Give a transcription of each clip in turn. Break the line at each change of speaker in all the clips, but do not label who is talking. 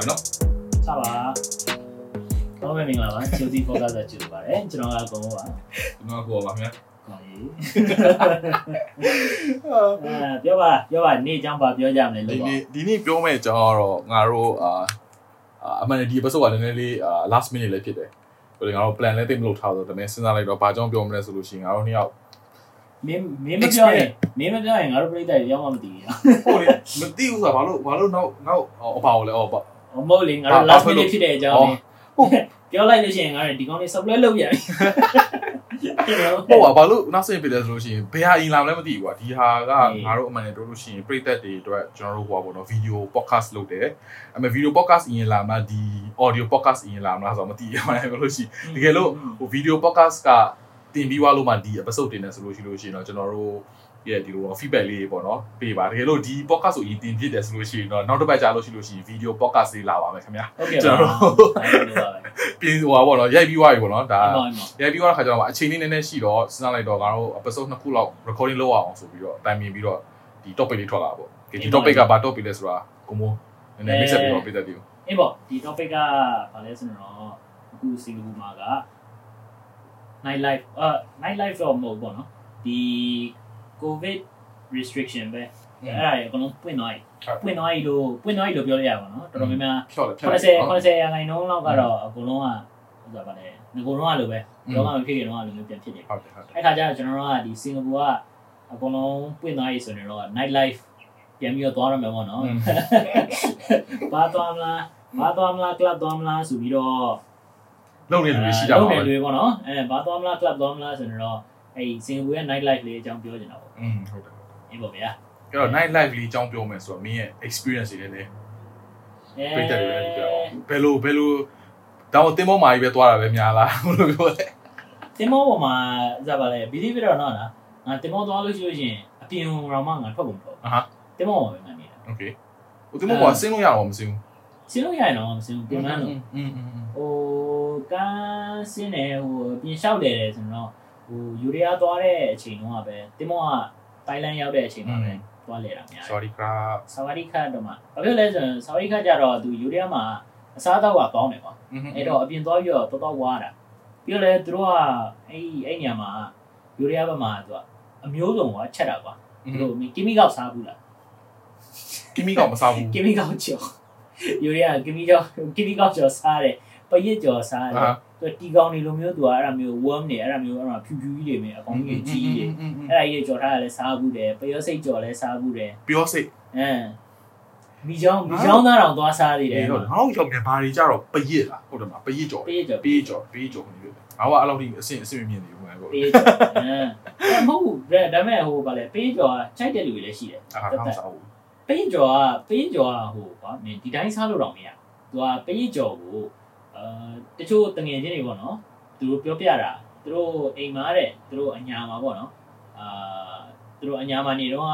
ပြီနော်
စပါတော့မင်္ဂလာပါချီတီဖောကတ်ကြည့်ပါတယ်ကျွန်တော်ကအကုန်ပါ
ကျွန်တော်ကိုပါခင်ဗျာ
ကောင်းပြီအဲပြောပါပြောပါနေ့အကြောင်းပါပြောကြမလဲ
ဒီ
လို့ပါ
နေ့ဒီနေ့ပြောမယ့်အကြောင်းကတော့ငါတို့အာအာအမှန်တည်းဒီ episode ကလည်းနည်းနည်းလေးအာ last minute လည်းဖြစ်တယ်ဟိုလေငါတို့ plan လည်းတိတ်မလုပ်ထားတော့တမင်စဉ်းစားလိုက်တော့ဘာကြောင့်ပြောမလဲဆိုလို့ရှိရင်ငါတို့နှစ်ယောက်
မင်းမင်းမပြောရင်မင်းမပြောရင်ငါတို့ပြိတ္တတွေရောက်မှမသိဘူး
ဟုတ်လေမသိဘူးဆိုတာဘာလို့ဘာလို့နောက်နောက်အပါကိုလဲအော်ပါ။
မဟုတ်လေငါတို့ last minute ဖြစ်တဲ့အကြောင်းလေးပြောလိုက်လို့ရှိရင်ငါတို့ဒီကောင်းလေး supply လုပ်ပြန်ပြီ။
ဟုတ်ပါဘာလို့နောက်ဆက်ပြလဲဆိုလို့ရှိရင်ဘယ်ဟာအင်လာမလဲမသိဘူးကွာဒီဟာကငါတို့အမှန်တည်းပြောလို့ရှိရင်ပရိသတ်တွေအတွက်ကျွန်တော်တို့ဟိုပါပေါ့နော်ဗီဒီယို podcast လုပ်တယ်အမေဗီဒီယို podcast အင်လာမှာဒီ audio podcast အင်လာမှာဆိုတော့မသိရဘူးပြောလို့ရှိရင်တကယ်လို့ဟိုဗီဒီယို podcast ကတင်ပြီးွားလို့မှဒီ episode တင်နေဆိုလို့ရှိလို့ရှိရင်တော့ကျွန်တော်တို့ ရဲ့ဒီလို feedback လေးပေါ့နော်ပေးပါတကယ်လို့ဒီ podcast ကိုအရင်တင်ပြတယ်ဆိုလို့ရှိရင်တော့နောက်တစ်ပတ်ကြာလို့ရှိလို့ရှိရင် video podcast လေးလာပါမယ်ခင်ဗျာ
ဟုတ်ကဲ့
ကျွန်
ပါ
တော်တို့
အဲ့လိုပါပဲ
ပြင်ဟိုပါပေါ့နော်ရိုက်ပြီးွားပြီပေါ့နော်ဒါ
အမှန်ပါ
ရိုက်ပြီးတော့ခါကျတော့အချိန်လေးနည်းနည်းရှိတော့စဉ်းစားလိုက်တော့ငါတို့ episode နှစ်ခုလောက် recording လုပ်အောင်ဆိုပြီးတော့တိုင်ပင်ပြီးတော့ဒီ topic လေးထွက်လာတာပေါ့။ဒီ topic ကဘာ topic လဲဆိုတာကိုမိုးနည်းနည်းမိတ်ဆက်ပြီးတော့ပြတတ်တယ်
အေးပေါ့ဒီ topic ကဘာလဲဆိုတော့အခုစင်ကာပူမှာက night life အာ night life တော့မဟုတ်ပေါ့နော်ဒီ covid restriction ပဲအဲ့ဒါတွေအကုန်လုံးပွင့်သွားပြီပွင့်သွားပြီလို့ပွင့်သွားပြီလို့ပြောရရပါတော့တော်တော်များများ
ဖြော့တယ်ဖြော့
80 80ရာခိုင်နှုန်းလောက်ကတော့အကုန်လုံးကဟိုဆိုတာဗာလဲငကိုတော့လိုပဲလောကမဖြစ်ခင်တော့လိုမျိုးပြန်ဖြစ်နေ
ဟုတ်တယ်ဟုတ်တယ်
အဲ့ခါကျတော့ကျွန်တော်တို့ကဒီစင်ကာပူကအကုန်လုံးပွင့်သွားပြီဆိုရင်တော့ night life ပြန်ပြီးတော့သွားရမယ်ပေါ့နော်ဘာသွားမလားဘာသွားမလား club သွားမလားဆိုပြီးတော့
လုံနေလူတွေရှိကြပါ
လုံ
ဘူး
နေလူတွေပေါ့နော်အဲဘာသွားမလား club သွားမလားဆိုရင်တော့ အဲ့စင်ကာပူရဲ့ night life လေးအကြောင်းပြောချင်တာပေါ့
อืมဟုတ်တယ်
အေးပေါ့ဗျာ
အဲ့တော့ night life လေးအကြောင်းပြောမယ်ဆိုတော့မင်းရဲ့ experience တွေလည်း
အဲ
ပြတတ်တယ်လည်းပြောဘယ်လိုဘယ်လိုတောင်တင်မောမာကြီးပဲသွားတာပဲများလားဘယ်လိုပြောလဲ
တင်မောပေါ်မှာဇာပါလဲ believe it or not လားငါတင်မောသွားလို့ရှိလို့ရှိရင်အပြင်တော့မှငါထွက်ကုန်မလို့
အာဟာ
တင်မောပေါ်ပဲငါနေတာ
okay ဟိုတင်မောကဆင်းလို့ရအောင်မဆင်းဘူး
စင်းလို့ရရင်တော့မစင်းဘူးပြင်မလို့
อืมอืม
ဟိုကန်းစင်းတယ်ဟိုပြင်လျှောက်တယ်တယ်ဆိုတော့ ဟိုယူရီးယားသွားတဲ့အချိန်တုန်းကပဲတင်မောကတိုင်လန်ရောက်တဲ့အချိန်မှာပဲသွားလေတာများတယ်
sorry crap
ဆာဝါဒီခတ်တော့မှဘာဖြစ်လဲဆိုရင်ဆာဝါဒီခတ်ကြတော့သူယူရီးယားမှာအစားအသောက်ကကောင်းတယ်ကွာအဲ့တော့အပြင်သွားပြီးတော့တော်တော်ဝါတာပြီးတော့လေသူတို့ကအဲ့အဲ့ညမှာယူရီးယားဘက်မှာသူကအမျိုးစုံကချက်တာကွာသူတို့ကီမီကောက်စားဘူးလား
ကီမီကောင်မစားဘူး
ကီမီကောက်ကျော်ယူရီးယားကီမီကောက်ကီမီကောက်ကျော်စားတယ်ပရစ်ကျော်စားတယ်သူ တီကောင်းနေလိုမျိုးသူကအဲ့ဒါမျိုး worm နေအဲ့ဒါမျိုးအဲ့ဒါဖြူဖြူကြီးတွေမြင်အကောင်ကြီးကြီးကြီးအဲ့ဒါကြီးကြော်ထားရလဲစားဘူးတယ်ပယောစိတ်ကြော်လဲစားဘူးတယ်
ပြောစိတ်
အမ်မီချောင်းမီချောင်းသားတော်သွားစားသေးတယ်
ဒီတော့ငါတို့ရောက်မြန်မာတွေကြတော့ပရစ်လားဟုတ်တယ်မပရစ်ကြော်
ပေးကြော်
ပေးကြော်ပေးကြော်နေပြီငါကအဲ့လောက်ထိအဆင်အဆင်မမြင်သေးဘူးငါက
ပေးကြော်အမ်အဲ့မဟုတ်ဘူးဒါပေမဲ့ဟိုဗာလဲပေးကြော်ကချိုက်တဲ့လူတွေလည်းရှိတယ်
အာငါမစားဘူး
ပေးကြော်ကပေးကြော်ကဟိုကွာမင်းဒီတိုင်းစားလို့တော့မရသူကပေးကြော်ကိုအာ တချို့တငယ်ချင်းတွေပေါ့နော်သူတို့ပြောပြတာသူတို့အိမ်မှာတဲ့သူတို့အညာမှာပေါ့နော်အာသူတို့အညာမှာနေတော့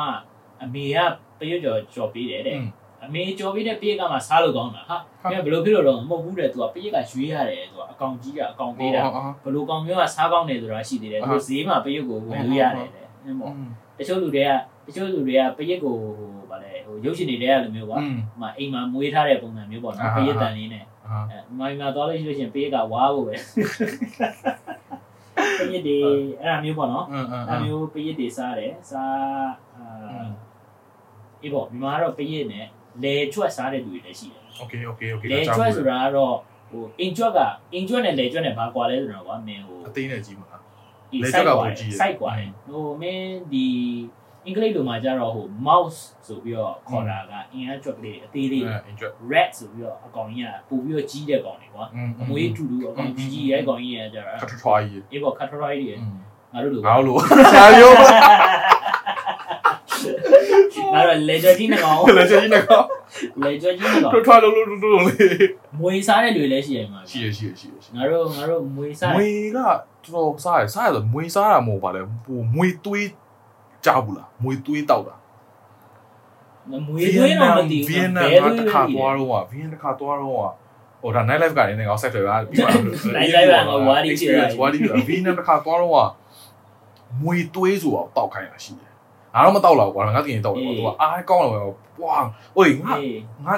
အမေကပရွတ်ကြော်ကြော်ပေးတယ်တဲ့အမေကြော်ပြီးတဲ့ပြေးကမှစားလို့ကောင်းတာဟာဘယ်ဘယ်လိုဖြစ်လို့တော့မဟုတ်ဘူးတဲ့သူကပြေးကရွေးရတယ်သူကအကောင်ကြီးကအကောင်ပေးတာဘယ်လိုကောင်မျိုးကစားကောင်းတယ်ဆိုတာရှိသေးတယ်သူဈေးမှာပြေးကိုဝင်လို့ရတယ်တဲ့အဲ့ပေါ့တချို့လူတွေကတချို့လူတွေကပြေးကိုဟိုဗာလဲဟိုရုပ်ရှင်တွေတဲ့လိုမျိုးကွာဟိုမှာအိမ်မှာမွေးထားတဲ့ပုံစံမျိုးပေါ့နော်ပြေးတန်လေးနဲ့အဲ မိုင်းမှာသွားလို့ရှိလို့ရှိရင်ပြေးကဝါဖို့ပဲပြေးတွေအဲ့ဒါမျိုးပေါ့နော်
အင်းအင်း
အဲ့မျိုးပြေးတွေစားတယ်စားအာအေးပေါ့ဒီမှာတော့ပြေးနဲ့လေချွတ်စားတဲ့လူတွေလည်းရှိတယ်
โอเคโอเคโอเค
လေကျွတ်ဆိုတာကတော့ဟိုအင်ကျွတ်ကအင်ကျွတ်နဲ့လေကျွတ်နဲ့ဘာကွာလဲဆိုတော့ကွာမင်းဟို
အသေးနဲ့ကြီးမှာ
ဒီ
လေကျွတ်
စိုက်က
က
ကွာ
ပိုကြီးတယ်
စိုက်ကွာတယ်ဟိုမင်းဒီ အင်္ဂလိပ်လိုမှာကျတော့ဟို mouse ဆိုပြီးတော့ခေါ်တာကအင်အားကျွတ်ကလေးအသေးလေး
အင်ဂျွတ်
rat ဆိုပြီးတော့အကောင်ကြီးကပို့ပြီးတော့ကြီးတဲ့ကောင်တွေကွာအမွေးထူထူအကောင်ကြီးကြီးရဲ့အကောင်ကြီးရဲ့ကျတော့
ခထထွားကြီး
အေးပေါ့ cut right တွေငါတို့လို
ငါတို့လိုရှာရိုး
ငါတို့လေကျွတ်ကြီးနဲ့ကောင်
လေချင်ကြီးနဲ့ကော
လေကျွတ်ကြီးနဲ့ကောင်
ထွထွားလုံးလုံးလုံးလုံးလေး
မွေစားတဲ့လူတွေလည်းရှိရမှာ
ရှိရရှိရရှိရရှိ
ငါတို့ငါတို့မွေစား
မွေကတော်တော်စားရစားရဆိုမွေစားတာမဟုတ်ပါလေဟိုမွေသွေး ကြောက်ဘူးလားမွေသွေးတောက်တာ
မွေသွေးတော့မတည်
ဗီယက်နမ်ကတစ်ခါသွားတော့ဗီယက်နမ်တစ်ခါသွားတော့ဟိုဒါ night life ကနေငါဆက်ထွေပါပြီးမှ
Night life ကဝါဒီဖြစ်တာ
ဝါဒီဖြစ်တာဗီယက်နမ်တစ်ခါသွားတော့မွေသွေးဆိုတော့တောက်ခိုင်းတာရှိတယ်ငါတော့မတောက်တော့ကွာငါတကယ်တောက်တယ်ကွာသူကအားကောင်းတယ်ကွာပွားဟိုငါ
အေး
ငါ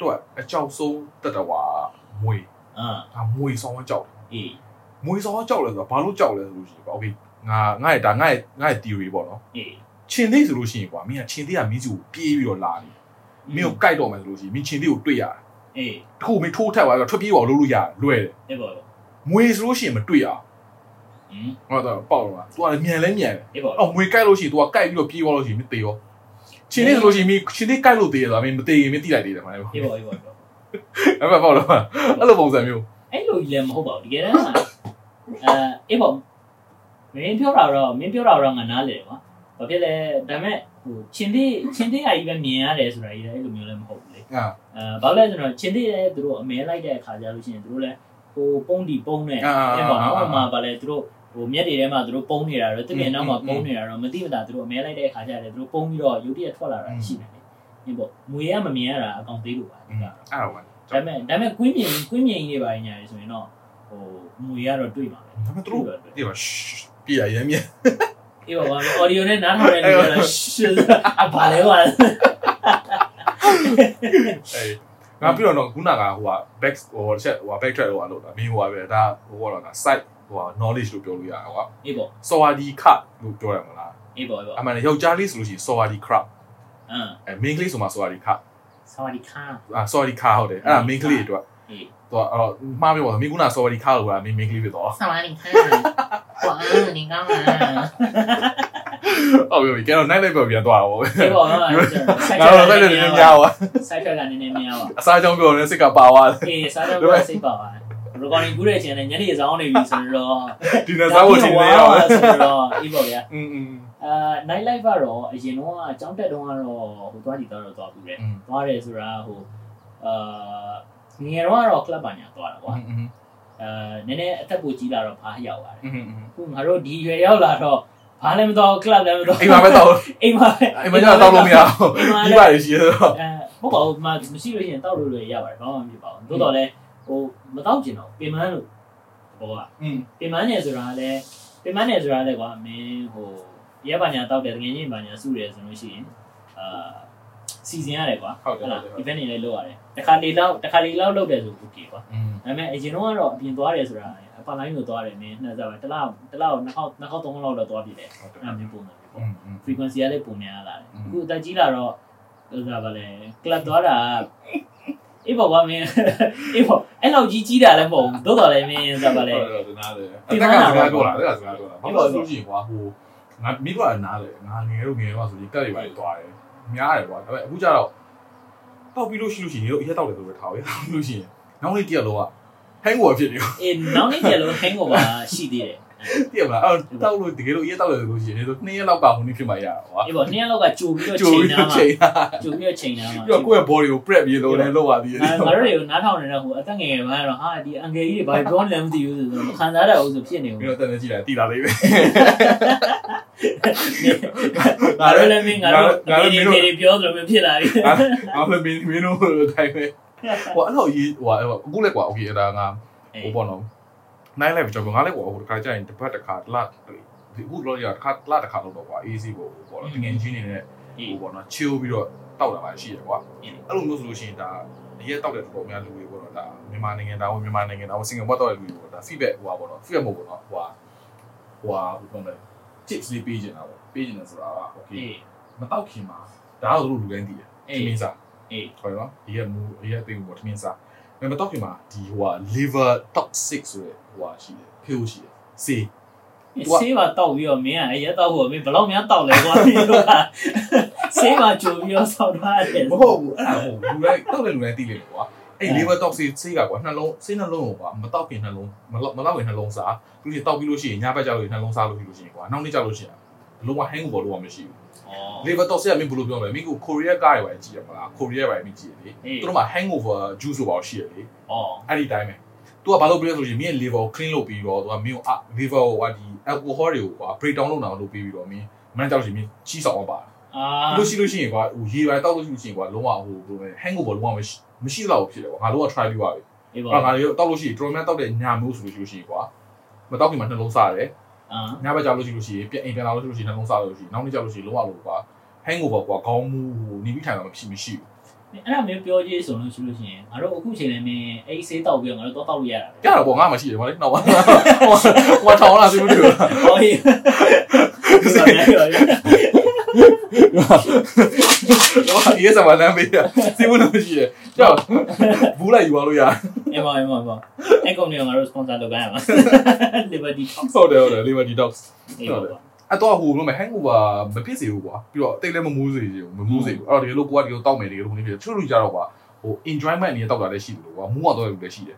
တော့အကြောက်ဆုံးတက်တော်ဟာမွေ
အာ
ငါမွေဆောင်ကြောက်
အေး
မွေဆောင်ကြောက်လဲဆိုတော့ဘာလို့ကြောက်လဲဆိုလို့ရှိရင်ကွာโอเค ငါငါရဲ့ဒါငါရဲ့ငါရဲ့ theory ပေါ့နော်
အေး
ချင်းသေးဆိုလို့ရှိရင်ကွာမင်းကချင်းသေးကမင်းစီကိုပြေးပြီးတော့လာတယ်မင်းကိုကြိုက်တော့မယ်ဆိုလို့ရှိရင်မင်းချင်းသေးကိုတွေ့ရတယ်
အေး
တခုမင်းထိုးထက်သွားတော့ထွက်ပြေးပါလို့လို့ရတယ်လွယ်တယ်
အေးပေါ့
မွေဆိုလို့ရှိရင်မတွေ့ရ
ဟင်း
ဟုတ်တော့ပေါက်တော့ तू ကမြန်လဲမြန်တယ်
အေးပေါ့
အော်မွေကြိုက်လို့ရှိရင် तू ကကြိုက်ပြီးတော့ပြေးသွားလို့ရှိရင်မသေးရောချင်းသေးဆိုလို့ရှိရင်မင်းချင်းသေးကြိုက်လို့သေးရဆိုတာမင်းမသေးရင်မင်းတိလိုက်သေးတယ်မဟုတ်
အေး
ဘူး
ပေါ့အေးပေါ့
အဲ့မှာပေါ့တော့အဲ့လိုပုံစံမျိုး
အဲ့လိုကြီးလည်းမဟုတ်ပါဘူးတကယ်တမ်းကအဲအေးပေါ့ မင်းပြောတာတော့မင်းပြောတာတော့ငါနားလေကွာဘာဖြစ်လဲဒါပေမဲ့ဟိုချင်းသေးချင်းသေးအကြီးပဲမြင်ရတယ်ဆိုတာကြီးလည်းအဲ့လိုမျိုးလည်းမဟုတ်ဘူးလေ
အာ
အဲဘာလို့လဲဆိုတော့ချင်းသေးလည်းသူတို့အမဲလိုက်တဲ့အခါကျလို့ရှိရင်သူတို့လည်းဟိုပုံတီပုံနဲ့အဲ့ပေါ့နော်ဟိုမှာဗာလဲသူတို့ဟိုမျက်တွေထဲမှာသူတို့ပုံနေတာတော့တကယ်နောက်မှာပုံနေတာတော့မသိမသာသူတို့အမဲလိုက်တဲ့အခါကျတယ်သူတို့ပုံပြီးတော့ရုပ်တရက်ထွက်လာတာရှိတယ်လေဟင်းပေါ့မွေရမမြင်ရတာအကောင်သေးလို့ပါအဓိက
အဲ့တော့ပါ
ဒါပေမဲ့ဒါပေမဲ့ကွင်းမြင်ကွင်းမြင်ကြီးတွေပါညာလေဆိုရင်တော့ဟိုမွေရတော့တွေ့ပါမယ်
ဒါပေမဲ့သူတို့ဒီမှာ ပြည့်ရရမ်းမြန်
အေးပါပါအော်ဒီယိုနဲ့နားထောင်နေလို့ရှင်အဘာလဲပါ
အေးငါပြီးတော့တော့ခုနကဟိုက back ဟိုချက်ဟို back track ဟိုကလို့တာမင်းဟိုကပဲဒါဟိုကတော့က site ဟိုက knowledge လို့ပြောလို့ရတာကွာ
အေးပေါ့
sawadi kha လို့ပြောရမလား
အေးပေါ့အေးပေါ့
အမှန်ယောက်ျားလေးဆိုလို့ရှိရင် sawadi kha
အင်း
အဲ main ကလေးဆိုမှ sawadi
kha sawadi kha
အာ sawadi kha ဟုတ်တယ်အဲ့ဒါ main ကလေးအတွက်
အေး
သူကတော့မှားပြောတာမင်းကနာ sorry ခါလို့ကမင်းမင်းကလေးဖြစ်သွား
ဆောင်းလိုက်ခါကွာနေကောင်းလားအော်ပြီကျွ
န်တော်နိုင်လိုက်ပြောပြန်သွားတာပေါ့။
ဒီပေါ်တော့ဆိုင်
ထွက်ကနေနည်းနည်းများပါ။
ဆိုင်ထွက်ကနေနည်းနည်းများပါ။
အစားကြောင်းပြောရင်စိတ်ကပါသွားတယ်။
အေးစားကြောင်းပြောစိတ်ပါသွားတယ်။ recording ကူးတဲ့အချိန်နဲ့ညနေစောင်းနေပြီဆိုတော့
ဒီနေ့စားဖို့ချိန်နေရပါ
ဆိုတော့အေးပေါ့ဗျာ။
อืม
အာ night life ကတော့အရင်တော့အကြောင်းတက်တုန်းကတော့ဟိုသွားကြည့်တော့တော့သွားဘူးလေ။သွားတယ်ဆိုတာဟိုအာ ငယ်တော့ကတော့ club ပါညာသွားတာကွာအဲနည်းနည်းအသက်ပိုကြီးလာတော့ဘာရောက်ပါတယ်ခုငါတို့ဒီရွယ်ရောက်လာတော့ဘာလည်းမတော် club လည်းမတော်
အိမ်မှာပဲတော်
အိမ်မှာ
အိမ်မှာတော့တော်လို့မရဘူးဒီပါရရှိတော့
အဲဟုတ်ပါဘူးမရှိလို့ရှိရင်တောက်လို့လည်းရပါတယ်ဘာမှမဖြစ်ပါဘူးတိုးတော်လည်းဟိုမတောက်ကျင်တော့ပင်မန်းလို့ဘောက
အင်း
ပင်မန်းနေဆိုတာလည်းပင်မန်းနေဆိုတာလည်းကွာမင်းဟိုရဲပါညာတောက်တယ်တကယ်ကြီးပါညာစုတယ်ဆိုလို့ရှိရင်အာ စီစဉ်ရတယ်ကွာ
ဟုတ်
လား event တွေလည်းလုပ်ရတယ်တခါလေလောက်တခါလေလောက်လုပ်တယ်ဆို okay ကွာဒါပေမဲ့အရင်တော့ကတော့အပြင်သွားတယ်ဆိုတာအပလိုင်းကိုသွားတယ်နင်းနှစ်စားပဲတစ်လောက်တစ်လောက်နှစ်ခေါက်နှစ်ခေါက်သုံးခေါက်လောက်တော့သွားပြီလေအဲ့မျိုးပုံစံမျိုးပေါ့ frequency ကလည်းပုံများလာတယ်အခုအသက်ကြီးလာတော့ဒါကလည်း club သွားတာအေးပေါ့ဗျာမင်းအေးပေါ့အဲ့လောက်ကြီးကြီးတာလည်းမဟုတ်ဘူးတိုးတော်လည်းမင်းဆိုပါလေ
ဟုတ်တယ်နားတယ်အဲ့ဒါကစကားပြောတာအဲ့ဒါစကားပြောတာဘာလို့ဆိုကြည့်ကွာဟိုငါမိဘကနားတယ်ငါငယ်တော့ငယ်တော့ဆိုရင်တက်ရပါလေသွားတယ် များတယ်ကွာဒါပေမဲ့အခုကျတော့တောက်ပြီးလို့ရှိလို့ရှိရင်တို့အရက်တောက်တယ်ဆိုတော့ထားရတောက်လို့ရှိရင်နောက်နေ့တရက်လုံးကဟင်းကိုဖြစ်နေ
အေးနောက်နေ့ကျလို့ hangover ရှိသေးတယ်
တည့်မလားအဲ့တောက်လို့တကယ်လို့အရက်တောက်တယ်ဆိုလို့ရှိရင်တို့နှစ်ရက်လောက်ကဟိုနေ့ဖြစ်မှရတာကွာ
အေးပေါ့နှစ်ရက်လောက်ကကြိုပြီးတော့
ကြို
ချိန်
ပြီး
နာမှာ
ချိန်တာ
ကြိုပြီးတော့ချိန်နာမှာ
ပြီးတော့ကိုယ့်ရဲ့ body ကို prep ပြီးတော့လည်းလောက်ပါသေးတယ်
ငါငါတို့တွေကိုနားထောင်နေတဲ့ဟိုအသက်ငယ်ငယ်မှတော့ဟာဒီအန်ဂယ်ကြီးတွေဘာပြောလဲမသိဘူးဆိုတော့မခံစားရဘူးဆိုဖြစ်နေဘူး
ပြီးတော့တန်နေကြည့်လိုက်တီလာလေးပဲ
ငါတို့လည်းမင်းငါတို့ငါတို့တွေပြောသလိုမျိုးဖြစ်လာပြီ
ငါလည်းမင်းမင်းတို့တိုင်းပဲဟိုအဲ့လိုကြီးဟိုအခုလည်းကွာ okay အဲ့ဒါငါဟိုပေါ့နော် နိုင်လိုက်ပြီကျွန်တော်ငါလည်းကွာဟိုတစ်ခါကြာရင်တစ်ပတ်တစ်ခါတစ်လဒီအခုလောရတစ်ခါတစ်လတစ်ခါလောက်တော့ကွာ easy ကိုပေါ့နော်တကယ်ချင်းနေနဲ့ဟိုပေါ့နော် chill ပြီးတော့တောက်တာပါရှိရကွာအဲ့လိုမျိုးဆိုလို့ရှိရင်ဒါအရက်တောက်တဲ့တော်တော်များလူတွေပေါ့နော်ဒါမြန်မာနိုင်ငံဒါဝင်မြန်မာနိုင်ငံဒါဝင်စင်ကာပူတောက်တဲ့လူတွေပေါ့ဒါ feedback ဟိုပါပေါ့နော် feedback မဟုတ်ဘူးနော်ဟိုဟာဟိုဟာဘယ်လိုလဲ tips လေးပေးနေတာပေါ့ပေးနေတာဆိုတာက okay
အေး
မတောက်ခင်မှာဒါတော့တို့လူတိုင်းသိတယ်
အေး
ထမင်းစား
အေး
ဟုတ်နော်ဒီကမူဒီကသိဘူးပေါ့ထမင်းစားဒါပေမဲ့မတောက်ခင်မှာဒီဟိုဟာ liver toxic ဆိုတဲ့ ဟိုဟာရှိတယ်ဖေးရှိတယ်စေး
ဆေးပါတောက်ပြီးတော့မင်းကအရက်တောက်ဖို့မင်းဘယ်လောက်များတောက်လဲကွာမင်းတို့ကဆေးပါကြိုပြီးတော့ဆောက်ထားတယ်
မဟုတ်ဘူးအဲ့ဒါမဟုတ်ဘူးလူတိုင်းတောက်တဲ့လူတိုင်းသိလိမ့်မယ်ကွာအဲ့ liver toxic စေးကကွာနှလုံးစေးနှလုံးကိုကွာမတောက်ခင်နှလုံးမမတောက်ခင်နှလုံးစားလူကြီးတောက်ပြီးလို့ရှိရင်ညဘက်ကျလို့နှလုံးစားလို့ရှိလို့ရှိရင်ကွာနောက်နေ့ကျလို့ရှိရင်လုံးဝ hangover လို့မရှိဘူး
ဩ
liver toxic ကမင်းဘယ်လိုပြောမလဲမင်းကို Korea ကားတွေပဲကြည့်ရမလား Korea ပဲမင်းကြည့်ရလေသူတို့မှာ hangover juice ဆိုပါရှိရလေ
ဩ
အဲ့ဒီတိုင်းပဲ तू ကဘာလို့ပြောလဲဆိုရင်မင်းရဲ့ liver ကို clean လုပ်ပြီးတော့ तू ကမင်းကို liver ကိုဟာဒီ alcohol တွေကိုကွာ break down လုပ်အောင်လုပ်ပြီးတော့မင်းမင်းကြောက်လို့ရှိရင်မင်းချီးဆောင်အောင်ပါ
အာ
လို့ရှိလို့ရှိရင်ကွာဟိုရေပိုင်းတောက်လို့ရှိလို့ရှိရင်ကွာလုံးဝဟိုဘယ်လိုလဲ hangover လုံးဝမရှိမရှိတော့ဘူးဖြစ်တယ်ကွာငါလုံးဝ try ပြီးပါပြီ
အေး။ပါ
ငါလည်းတောက်လို့ရှိရင်တော်များတောက်တဲ့ညာမျိုးဆိုလို့ရှိလို့ရှိရင်ကွာမတောက်ခင်မှာနှလုံးစားတယ်
အာ
ညဘက်ကြောက်လို့ရှိလို့ရှိရင်ပြန်အိမ်ပြန်လာလို့ရှိလို့ရှိရင်နှလုံးစားလို့ရှိရင်နောက်နေ့ကြောက်လို့ရှိရင်လုံးဝလို့ကွာ hangover ကွာခေါင်းမူဟိုနေပြီးထိုင်တာမရှိမရှိဘူး
အဲ့ဒါမျိုးပြောကြည့်ဆိုလို့ရှိလို့ရှိရင်ငါတို့အခုချိန်လည်းမင်းအဲ့ဆေးတောက်ပြီးတော့ငါတို့တော့တောက်လို့ရတာ
ကြတော့ပေါ့ငါမှရှိတယ်ဗောလေနောက်ပါဟိုထောင်းလာစီမလို့
ဟောရေးဟုတ်
တော့ရေးစမှာလမ်းပေးရစီမလို့ရှိတယ်ကြောက်ဘူးလိုက်ယူသွားလို့ရ
အမအမအမအဲ့ကောင်တွေကငါတို့ sponsor လုပ်ကြရမှာ Liberty Talk
ဟုတ်တယ်ဟုတ်တယ် Liberty Dogs
အေးပါပါ
အဲ့တော့ဟိုလို့မယ် hangover မဖြစ်စေဘူးကွာပြီးတော့တိတ်လည်းမမိုးစေဘူးမမိုးစေဘူးအဲ့တော့ဒီလိုကိုကဒီလိုတောက်မယ်ဒီလိုခုနေဖြစ်တယ်ချို့လူကြတော့ကွာဟို enjoyment အနေနဲ့တောက်တာလည်းရှိတယ်လို့ကွာမူကတော့လည်းရှိတယ်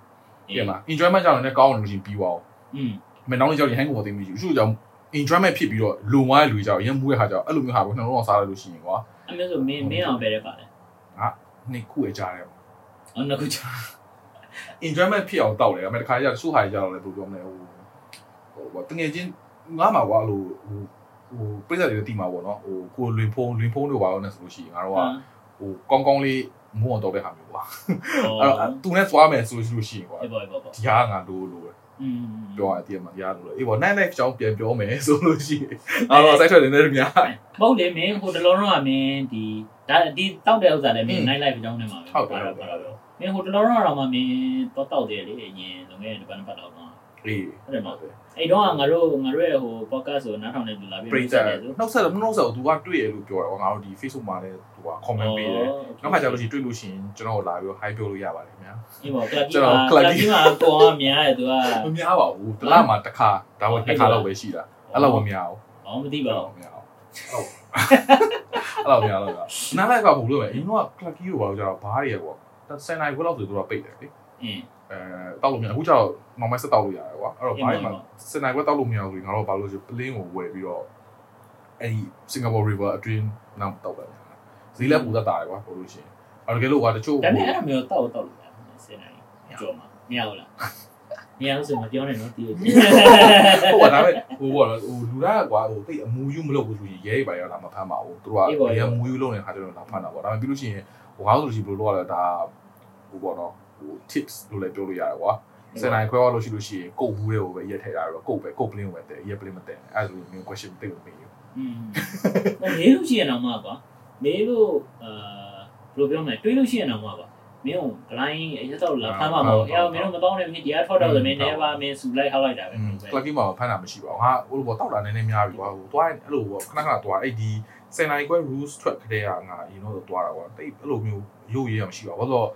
ပြန်မှာ enjoyment ကြောင့်လည်းကောင်းတယ်လို့ရှိရင်ပြီးသွားအောင်
อืม
မနောက်နေ့ကြောင့် hangover သိမရှိဘူးချို့ကြောင့် enjoyment ဖြစ်ပြီးတော့လုံသွားတဲ့လူကြောင့်ရမ်းမူးတဲ့ခါကြောင့်အဲ့လိုမျိုးဟာပေါ့နှလုံးအောင်စားလိုက်လို့ရှိရင်ကွာ
အမျိုးဆိုမင်းမင်းအောင်ပဲတဲ့ပါလေ
နှစ်ခုအကြားတယ်
အော်နောက်ချာ
enjoyment ဖြစ်အောင်တောက်တယ်ဒါပေမဲ့တစ်ခါကျဆိုးဟာကြတော့လည်းဘယ်လိုပြောမလဲဟိုဟိုတကယ်ချင်း ငါမှာကွာလို့ဟိုဟိုပြည့်စက်တွေတီးမှာပေါ့နော်ဟိုကိုလွင်ဖုံးလွင်ဖုံးတို့ပါတော့နေဆိုလို့ရှိရင်ငါတို့ကဟိုကောင်းကောင်းလေးမိုးအောင်တောက်တဲ့ဟာမျိုးကွာအဲ့တော့သူနဲ့သွားမယ်ဆိုလို့ရှိရင်ကွာ
အေးပါအေးပါပါ
ဒီဟာငါလိုလိုပဲ
อืม
ပြောရတည်မှာဒီဟာလိုအေးပေါ့ night life ကြောင်းပြန်ပြောမယ်ဆိုလို့ရှိရင်အဲ့တော့ site ထွက်နေတယ်များ
မဟုတ်လေမင်းဟိုတလုံးတော့မင်းဒီဒါဒီတောက်တဲ့ဥစ္စာလည်းမင်း night life အကြောင်းနဲ့မှာပဲမင်းဟိုတလုံးတော့မှမင်းတော့တောက်တယ်လေအရင်လုံခဲ့တဲ့ဒီဘန်ပတ်တော့တော့
အေး
ဟုတ်တယ်မဟုတ်အဲ့တော့ငါတို့ငါတို့ရဲ့ဟို podcast ဆိုနားထောင်နေလူလာပြီး
ပရိသတ်နှုတ်ဆက်နှုတ်ဆက်သူကတွေ့ရလို့ပြောတယ်ဟောငါတို့ဒီ Facebook မှာလည်းသူက comment ပေးတယ်နောက်ခါကျလို့ရှိရင်တွေ့လို့ရှိရင်ကျွန်တော်လာပြီး hi ပြောလို့ရပါတယ်ခင်ဗျာ
ဒီပေါ့ကလပ်ကြီးမှာကလပ်ကြီးမှာပေါ်ကများတယ်သူက
မများပါဘူးတစ်လမှာတစ်ခါဒါမှနှစ်ခါတော့ပဲရှိတာအဲ့လောက်မများဘူး
အော်မသိပါဘူး
မများဘူးဟုတ်အဲ့လောက်မများတော့နားလိုက်ကဘုလို့ပဲအရင်က clucky ကိုဘာလို့ကြတော့ဘားရယ်ပေါ့ဆယ်နိုင်ခွဲလောက်ဆိုတော့ပိတ်တယ်လေ
အင်း
အဲတောက်လို့မရအခုကျတော့ normal ဆက်တောက်လို့ရတယ်ကွာအဲ့တော့ဘာမှဆယ်နိုင်ခွဲတောက်လို့မရဘူးငါတို့ဘာလို့ဆို plane ကိုဝယ်ပြီးတော့အဲ့ဒီ Singapore River အတွင်းနောက်တောက်တယ်ဈေးလည်းပူတတ်တာကွာပြောလို့ရှိရင်အဲ့တကယ်လို့ကွာတချို့
ဒါပေမဲ့အဲ့မျိုးတောက်တောက်လို့ရတယ်စနေနိုင်ကြော်မှာမရဘူးလားမရဘူးဆိုမပြောနဲ့နော်တီးရ
ဟုတ်ပါဒါပေမဲ့ဟိုပေါ့နော်ဟိုလူသားကွာဟိုတိတ်အမူယူမလုပ်ဘူးဆိုရင်ရဲတွေပါရလာမဖမ်းပါဘူးသူတို့ကရဲအမူယူလုပ်နေတဲ့ခါကျတော့လာဖမ်းတာပေါ့ဒါပေမဲ့ပြီးလို့ရှိရင်ဟိုကားဆိုလို့ရှိရင်ဘယ်လိုလုပ်ရလဲဒါဟိုပေါ့နော် ဟို tips လို့လည်းပြောလို့ရတယ်ကွာစနေခွဲသွားလို့ရှိလို့ရှိရင်ကုတ်ဘူးတွေကိုပဲရက်ထည့်တာတော့ကုတ်ပဲကုတ်ပလင်းပဲတဲ့ရက်ပလင်းမတဲ့အဲ့ဒါဆိုမျိုး question တိတ်မမေးဘူး
อืมမေးလို့ရှိရင်တော့မှာကွာမေးလို့အာဘယ်လိုပြောမလဲတွေးလို့ရှိရင်တော့မှာကွာမင်းကဂလိုင်းအရက်တော့လာဖမ်းမှာမဟုတ်အေးမင်းတို့မတော့နဲ့မင်းတရားထွက်တော့ဆိုမင်းနေပါမင်းစူလိုက်ဟောက်လိုက်တာပဲ
ကလပ်ကီမှာဖမ်းတာမရှိပါဘူးဟာဟိုလိုပေါ့တောက်တာနည်းနည်းများပြီကွာဟိုသွားအဲ့လိုပေါ့ခဏခဏသွားအဲ့ဒီစနေခွဲ rules ထွက်ခတဲ့ဟာငါအရင်တော့သွားတာကွာတိတ်အဲ့လိုမျိုးရုပ်ရည်ရမရှိပါဘူးဘာလို့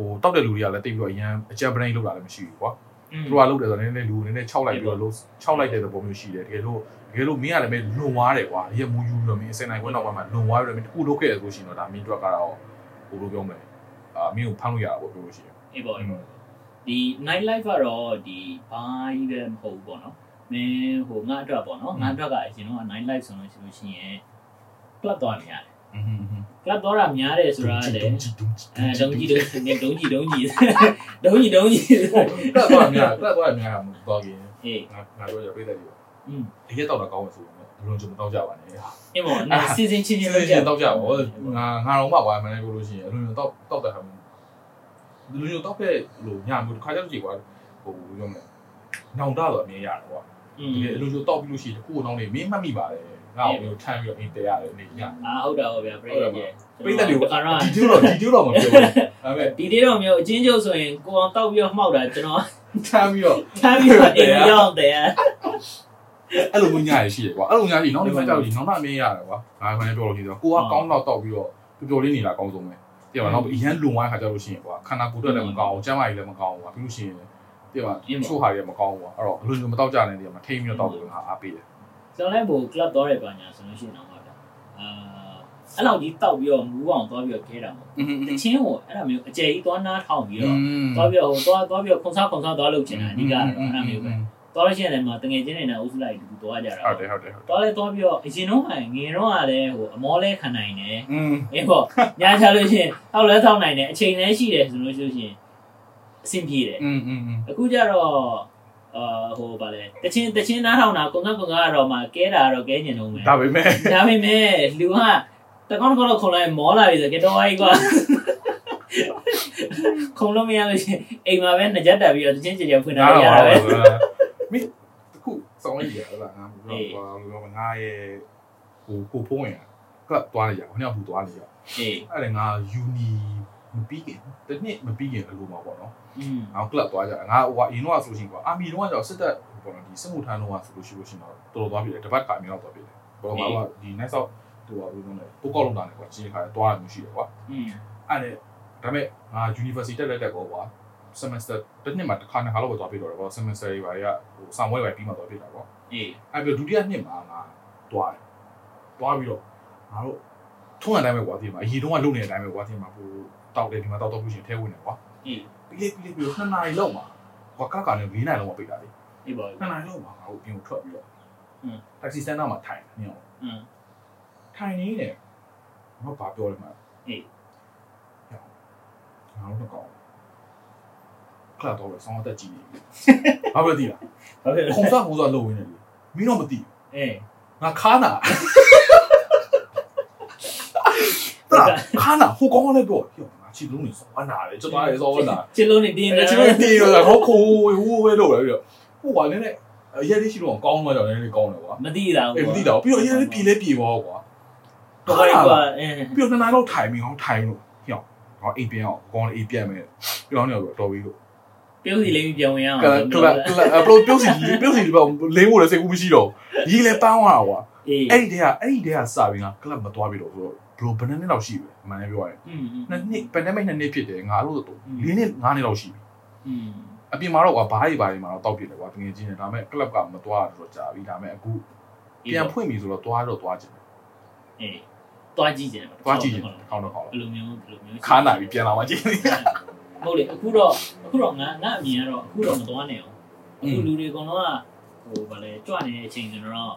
ဟိုတောက်တဲ့လူတွေကလည်းတိတ်ပြီးတော့အရန်အကြံပရိန်လောက်တာလည်းမရှိဘူးကွာသူတို့ကလုပ်တယ်ဆိုတော့နည်းနည်းလူနည်းနည်း6လိုက်ပြီးတော့လို့6လိုက်တဲ့သဘောမျိုးရှိတယ်တကယ်လို့တကယ်လို့မင်းကလည်းမင်းလွန်သွားတယ်ကွာရက်မူယူလို့မင်းအစင်နိုင်ခွဲနောက်ပိုင်းမှာလွန်သွားပြီးတော့မင်းတခုလုပ်ခဲ့ရဆိုရှင်တော့ဒါမင်းတို့ကတော့ဟိုလိုပြောမလဲအာမင်းကိုဖမ်းလို့ရတာပေါ့ပြောလို့ရှိရင်
အေးပေါ့အေးပေါ့ဒီ night life ကတော့ဒီဘာကြီးပဲမဟုတ်ဘူးပေါ့နော်မင်းဟိုငါအတွက်ပေါ့နော်ငါအတွက်ကအရင်တော့ night life ဆိုလို့ရှိလို့ရှိရင် club သွားနေရတယ်
ကလ
ပ်တော်တာများတယ်ဆိုတာလေအဲဒုံကြီးဒုံကြီးဒုံကြီးဒုံကြီးဒုံကြီးဒုံကြီး
ကလပ်တော်များကလပ်တော်များမတော်ကြီး
ဟေး
ငါငါတို့ရပြည့်တယ်ပြီး
อืม
တကယ်တော့ကောင်းမှာဆိုတော့ဘလုံးချုံမတော့ကြပါနဲ့
အင်းပေါ့နာစီစဉ်ချင်းချင်း
တော့ကြပါငါငါတော့မှပါမလဲကိုလို့ရှိရင်အလုံးချုံတော့တော့တယ်ဟာလူညိုတော့ပဲလို့ညမို့တစ်ခါကြောက်ကြည့်ကွာဟိုပြောမလဲနောင်တတော့အမြင်ရတယ်ကွာ
တ
က
ယ်
အလိုလိုတောက်ပြီးလို့ရှိရင်တခုအောင်နေမင်းမှတ်မိပါတယ် ငါ့ကိုမျိုးထမ်းပြီးတော့အိမ်တဲရတယ်နေည
အာဟုတ်တာဟုတ်ဗျာပြိတ္တရဲ့
ပြိတ္တတွေကို
အာရ
ဒီတူတော့ဒီတူတော့မပြောဘူးဒါပေမဲ့
ဒီသေးတော့မျိုးအချင်းချုပ်ဆိုရင်ကိုအောင်တောက်ပြီးတော့မှောက်တာကျွန်တော်
ထမ်းပြီးတော့
ထားပြီးတော့အိမ်ရောက်တယ်
အဲ့လိုမျိုးညရရှိတယ်ကွာအဲ့လိုညရှိနောက်တစ်ခါကျတော့ဒီနောက်မှအမြင်ရတယ်ကွာငါမှလည်းပြောလို့ရှိတော့ကိုကကောင်းတော့တောက်ပြီးတော့ပျော်ပျော်လေးနေတာအကောင်းဆုံးပဲတကယ်ပါတော့အရန်လွန်သွားခါကျလို့ရှိရင်ကွာခန္ဓာကိုယ်အတွက်လည်းမကောင်းအောင်ကျန်းမာရေးလည်းမကောင်းဘူးကွာပြီးလို့ရှိရင်တကယ်ပါချိုးဟာတွေမကောင်းဘူးကွာအဲ့တော့အလိုလိုမတောက်ကြနဲ့တကယ်မှာထိမ့်ပြီးတော့တောက်လို့ငါအားပေးတယ်
ကျွန်တော်လည်းဟို club သွားတယ်ပါညာဆိုလို့ရှိရင်တော့ပါဗျာအာအဲ့လောက်ကြီးတောက်ပြီးတော့မူးအောင်သွားပြီးတော့ခဲတာမဟုတ်
อืม
တချင်းကိုအဲ့ဒါမျိုးအကျယ်ကြီးသွားနားထောင်ပြီး
อื
တော့
ม
သွားပြီးတော့ဟိုသွားသွားပြီးတော့ခွန်စားခွန်စားသွားလုပ်ချင်တာအဓိကတော့အဲ့ဒါမျိုးပဲသွားလို့ရှိရင်လည်းမတငယ်ချင်းတွေနဲ့အုပ်စုလိုက်တူသွားကြတာ
ဟုတ်တယ်ဟုတ်တယ်ဟုတ်တယ်
သွားလဲသွားပြီးတော့အရင်တော့ငယ်တော့ကလည်းဟိုအမောလဲခံနိုင်တယ်
อืม
အေးပေါ့ညာချလို့ရှိရင်တောက်လဲတောက်နိုင်တယ်အချိန်လည်းရှိတယ်ဆိုလို့ရှိရင်အဆင်ပြေတယ်
อืมอืม
အခုကျတော့ အာဟိုဗာလဲတချင်းတချင်းနားထောင်တာကွန်ကကွန်ကတော့မှကဲတာတော့ကဲကျင်တော့မယ်
ဒါပေမဲ့
ဒါပေမဲ့လူကတကောင်းကောင်းခုံလိုက်မောလာပြီဆိုကတော့ဟိုင်းကွာခုံလို့မရလို့ရှိရင်အိမ်မှာပဲနှကြက်တက်ပြီးတော့တချင်းကြင်ကြဖွင့်ထားလို့ရတာပဲ
မင်းတခုစောင်းလိုက်ရလားငါပြောကွာပြောငါရဲ့ဟိုကိုဖုံးရ club သွားနေကြခဏဘူးသွားနေကြ
အေး
အဲ့ဒါငါ uni မပြီးခင်တနည်းမပြီးခင်အလိုမှာပေါ့နော်
အော
င်ကလပ်သွားကြငါဟိုအရင်တော့ဆိုရှင်ကွာအာမီတော့ကျွန်တော်စစ်တပ်ပေါ့နော်ဒီစစ်မှုထမ်းတော့ဆိုလို့ရှိလို့ရှင်တော့တော်တော်သွားပြီလေတပတ်ခါမျိုးတော့သွားပြီလေဘောမှာကဒီ next out ဟိုဘာလို့လဲပုတ်ကောက်လုံးတာလေကွာချင်းခါတော့သွားရမျိုးရှိတယ်ကွာအဲ့ဒါဒါပေမဲ့ငါ university တက်လက်တက်ကောကွာ semester တစ်နှစ်မှာတစ်ခါနှစ်ခါလောက်ပဲသွားပြီတော့ကွာ semester တွေပါရဟိုစာမွေးပဲပြီးမှသွားပြီတာကွာ
အေး
အဲ့ပြီးဒုတိယနှစ်မှာငါသွားတယ်သွားပြီးတော့ငါတို့ ထုံးတဲ့အတိုင်းပဲကွာပြင်မှာအရင်တုန်းကလုံနေတဲ့အတိုင်းပဲကွာပြင်မှာဟိုတောက်တယ်ဒီမှာတောက်တော့ဘူးရှင်ထဲဝင်တယ်ကွာ
အင်း
ပြီးလေပြီးလေပြီးတော့နှစ်နာရီလောက်မှာကွာကကလည်း၄နာရီလောက်မှာပိတ်တာလေ
အေးပါ
နှစ်နာရီလောက်မှာဟိုပြင်ကိုထွက်ပြီးတော့
အင်း
တက္ကစီစတန်ဒါမှာထိုင်နေအောင်
အင်း
ထိုင်နေတယ်ဘာဘာပြောလဲမှာ
အေးဟော
ငါတို့ကောကလာတော့ဆောင်းတက်ကြည့်နေဘာပဲသိလား
ဘာပဲ
ခုံစားခုံစားလုံဝင်နေလေမင်းတော့မသိဘူး
အေး
ငါခါနာ တာခါနာဟိုကောင်းလည်းပြောဟိုငါချီလုံးနေစောဝနာလေကျွန်တော်လည်းစောဝနာ
ချစ်လုံးနေပြင်း
အဲ
နေ
ချီလုံးတီးတော့ဟောခိုးဟိုးဝဲတော့လေဟိုကလည်းနဲ့ရဲလေးရှိတော့ကောင်းမှကြောင့်လည်းကောင်းတယ်ကွာ
မသိတာ
အေးမသိတော့ပြီးတော့ရဲလေးပြေးလေးပြေးပါကွာ
တော့ဘာကွာအေး
ပြီးတော့နှစ်နာရီလောက်ထိုင်ပြီးဟောထိုင်လို့ဟောဟောအိပ်ပြန်အောင်ကောင်းလေးအိပ်ပြန်မယ်ပြီးတော့တော့တော်ပြီလို့
ပြုံးစီလေးပြောင်းရအောင်
ကလကလကလအပလိုပြုတ်စီပြုတ်စီပေါ့လင်းဖို့လည်းစိတ်ကူးမရှိတော့ရီးလည်းပန်းသွားတာကွာ
အေး
အဲ့ဒီတည်းကအဲ့ဒီတည်းကစပြီးငါကလပ်မသွားပြီတော့ဆိုတော့ ဘလို့ဘယ်နှစ်နှစ်လောက်ရှိပြီမှန်တယ်ပြောရရင်နှစ်နှစ် pandemic နှစ်နှစ်ဖြစ်တယ်ငါတို့တော့၄နှစ်၅နှစ်လောက်ရှိပြီအပြင်မှာတော့ကွာဘားတွေဘားတွေမှာတော့တောက်ပြစ်တယ်ကွာတကယ်ချင်းတယ်ဒါပေမဲ့ club ကမသွားတော့ကြာပြီဒါပေမဲ့အခုပြန်ဖွင့်ပြီဆိုတော့သွားတော့သွားချင်တယ်
အေးသွားကြည့်ကြတယ်
သွားကြည့်ကြတယ်ခေါင်းတော့ခေါင်း
ဘယ်လိုမျိုးဘယ်လိုမျိုး
ခါနာပြီပြန်လာမှကြည့်
ဟုတ်လေအခုတော့အခုတော့ငါငါအမြင်ကတော့အခုတော့မသွားနိုင်အောင်အခုလူတွေအကုန်လုံးက ဟိုဗာလဲကြွနေတဲ့အချိန်ဆိုတော့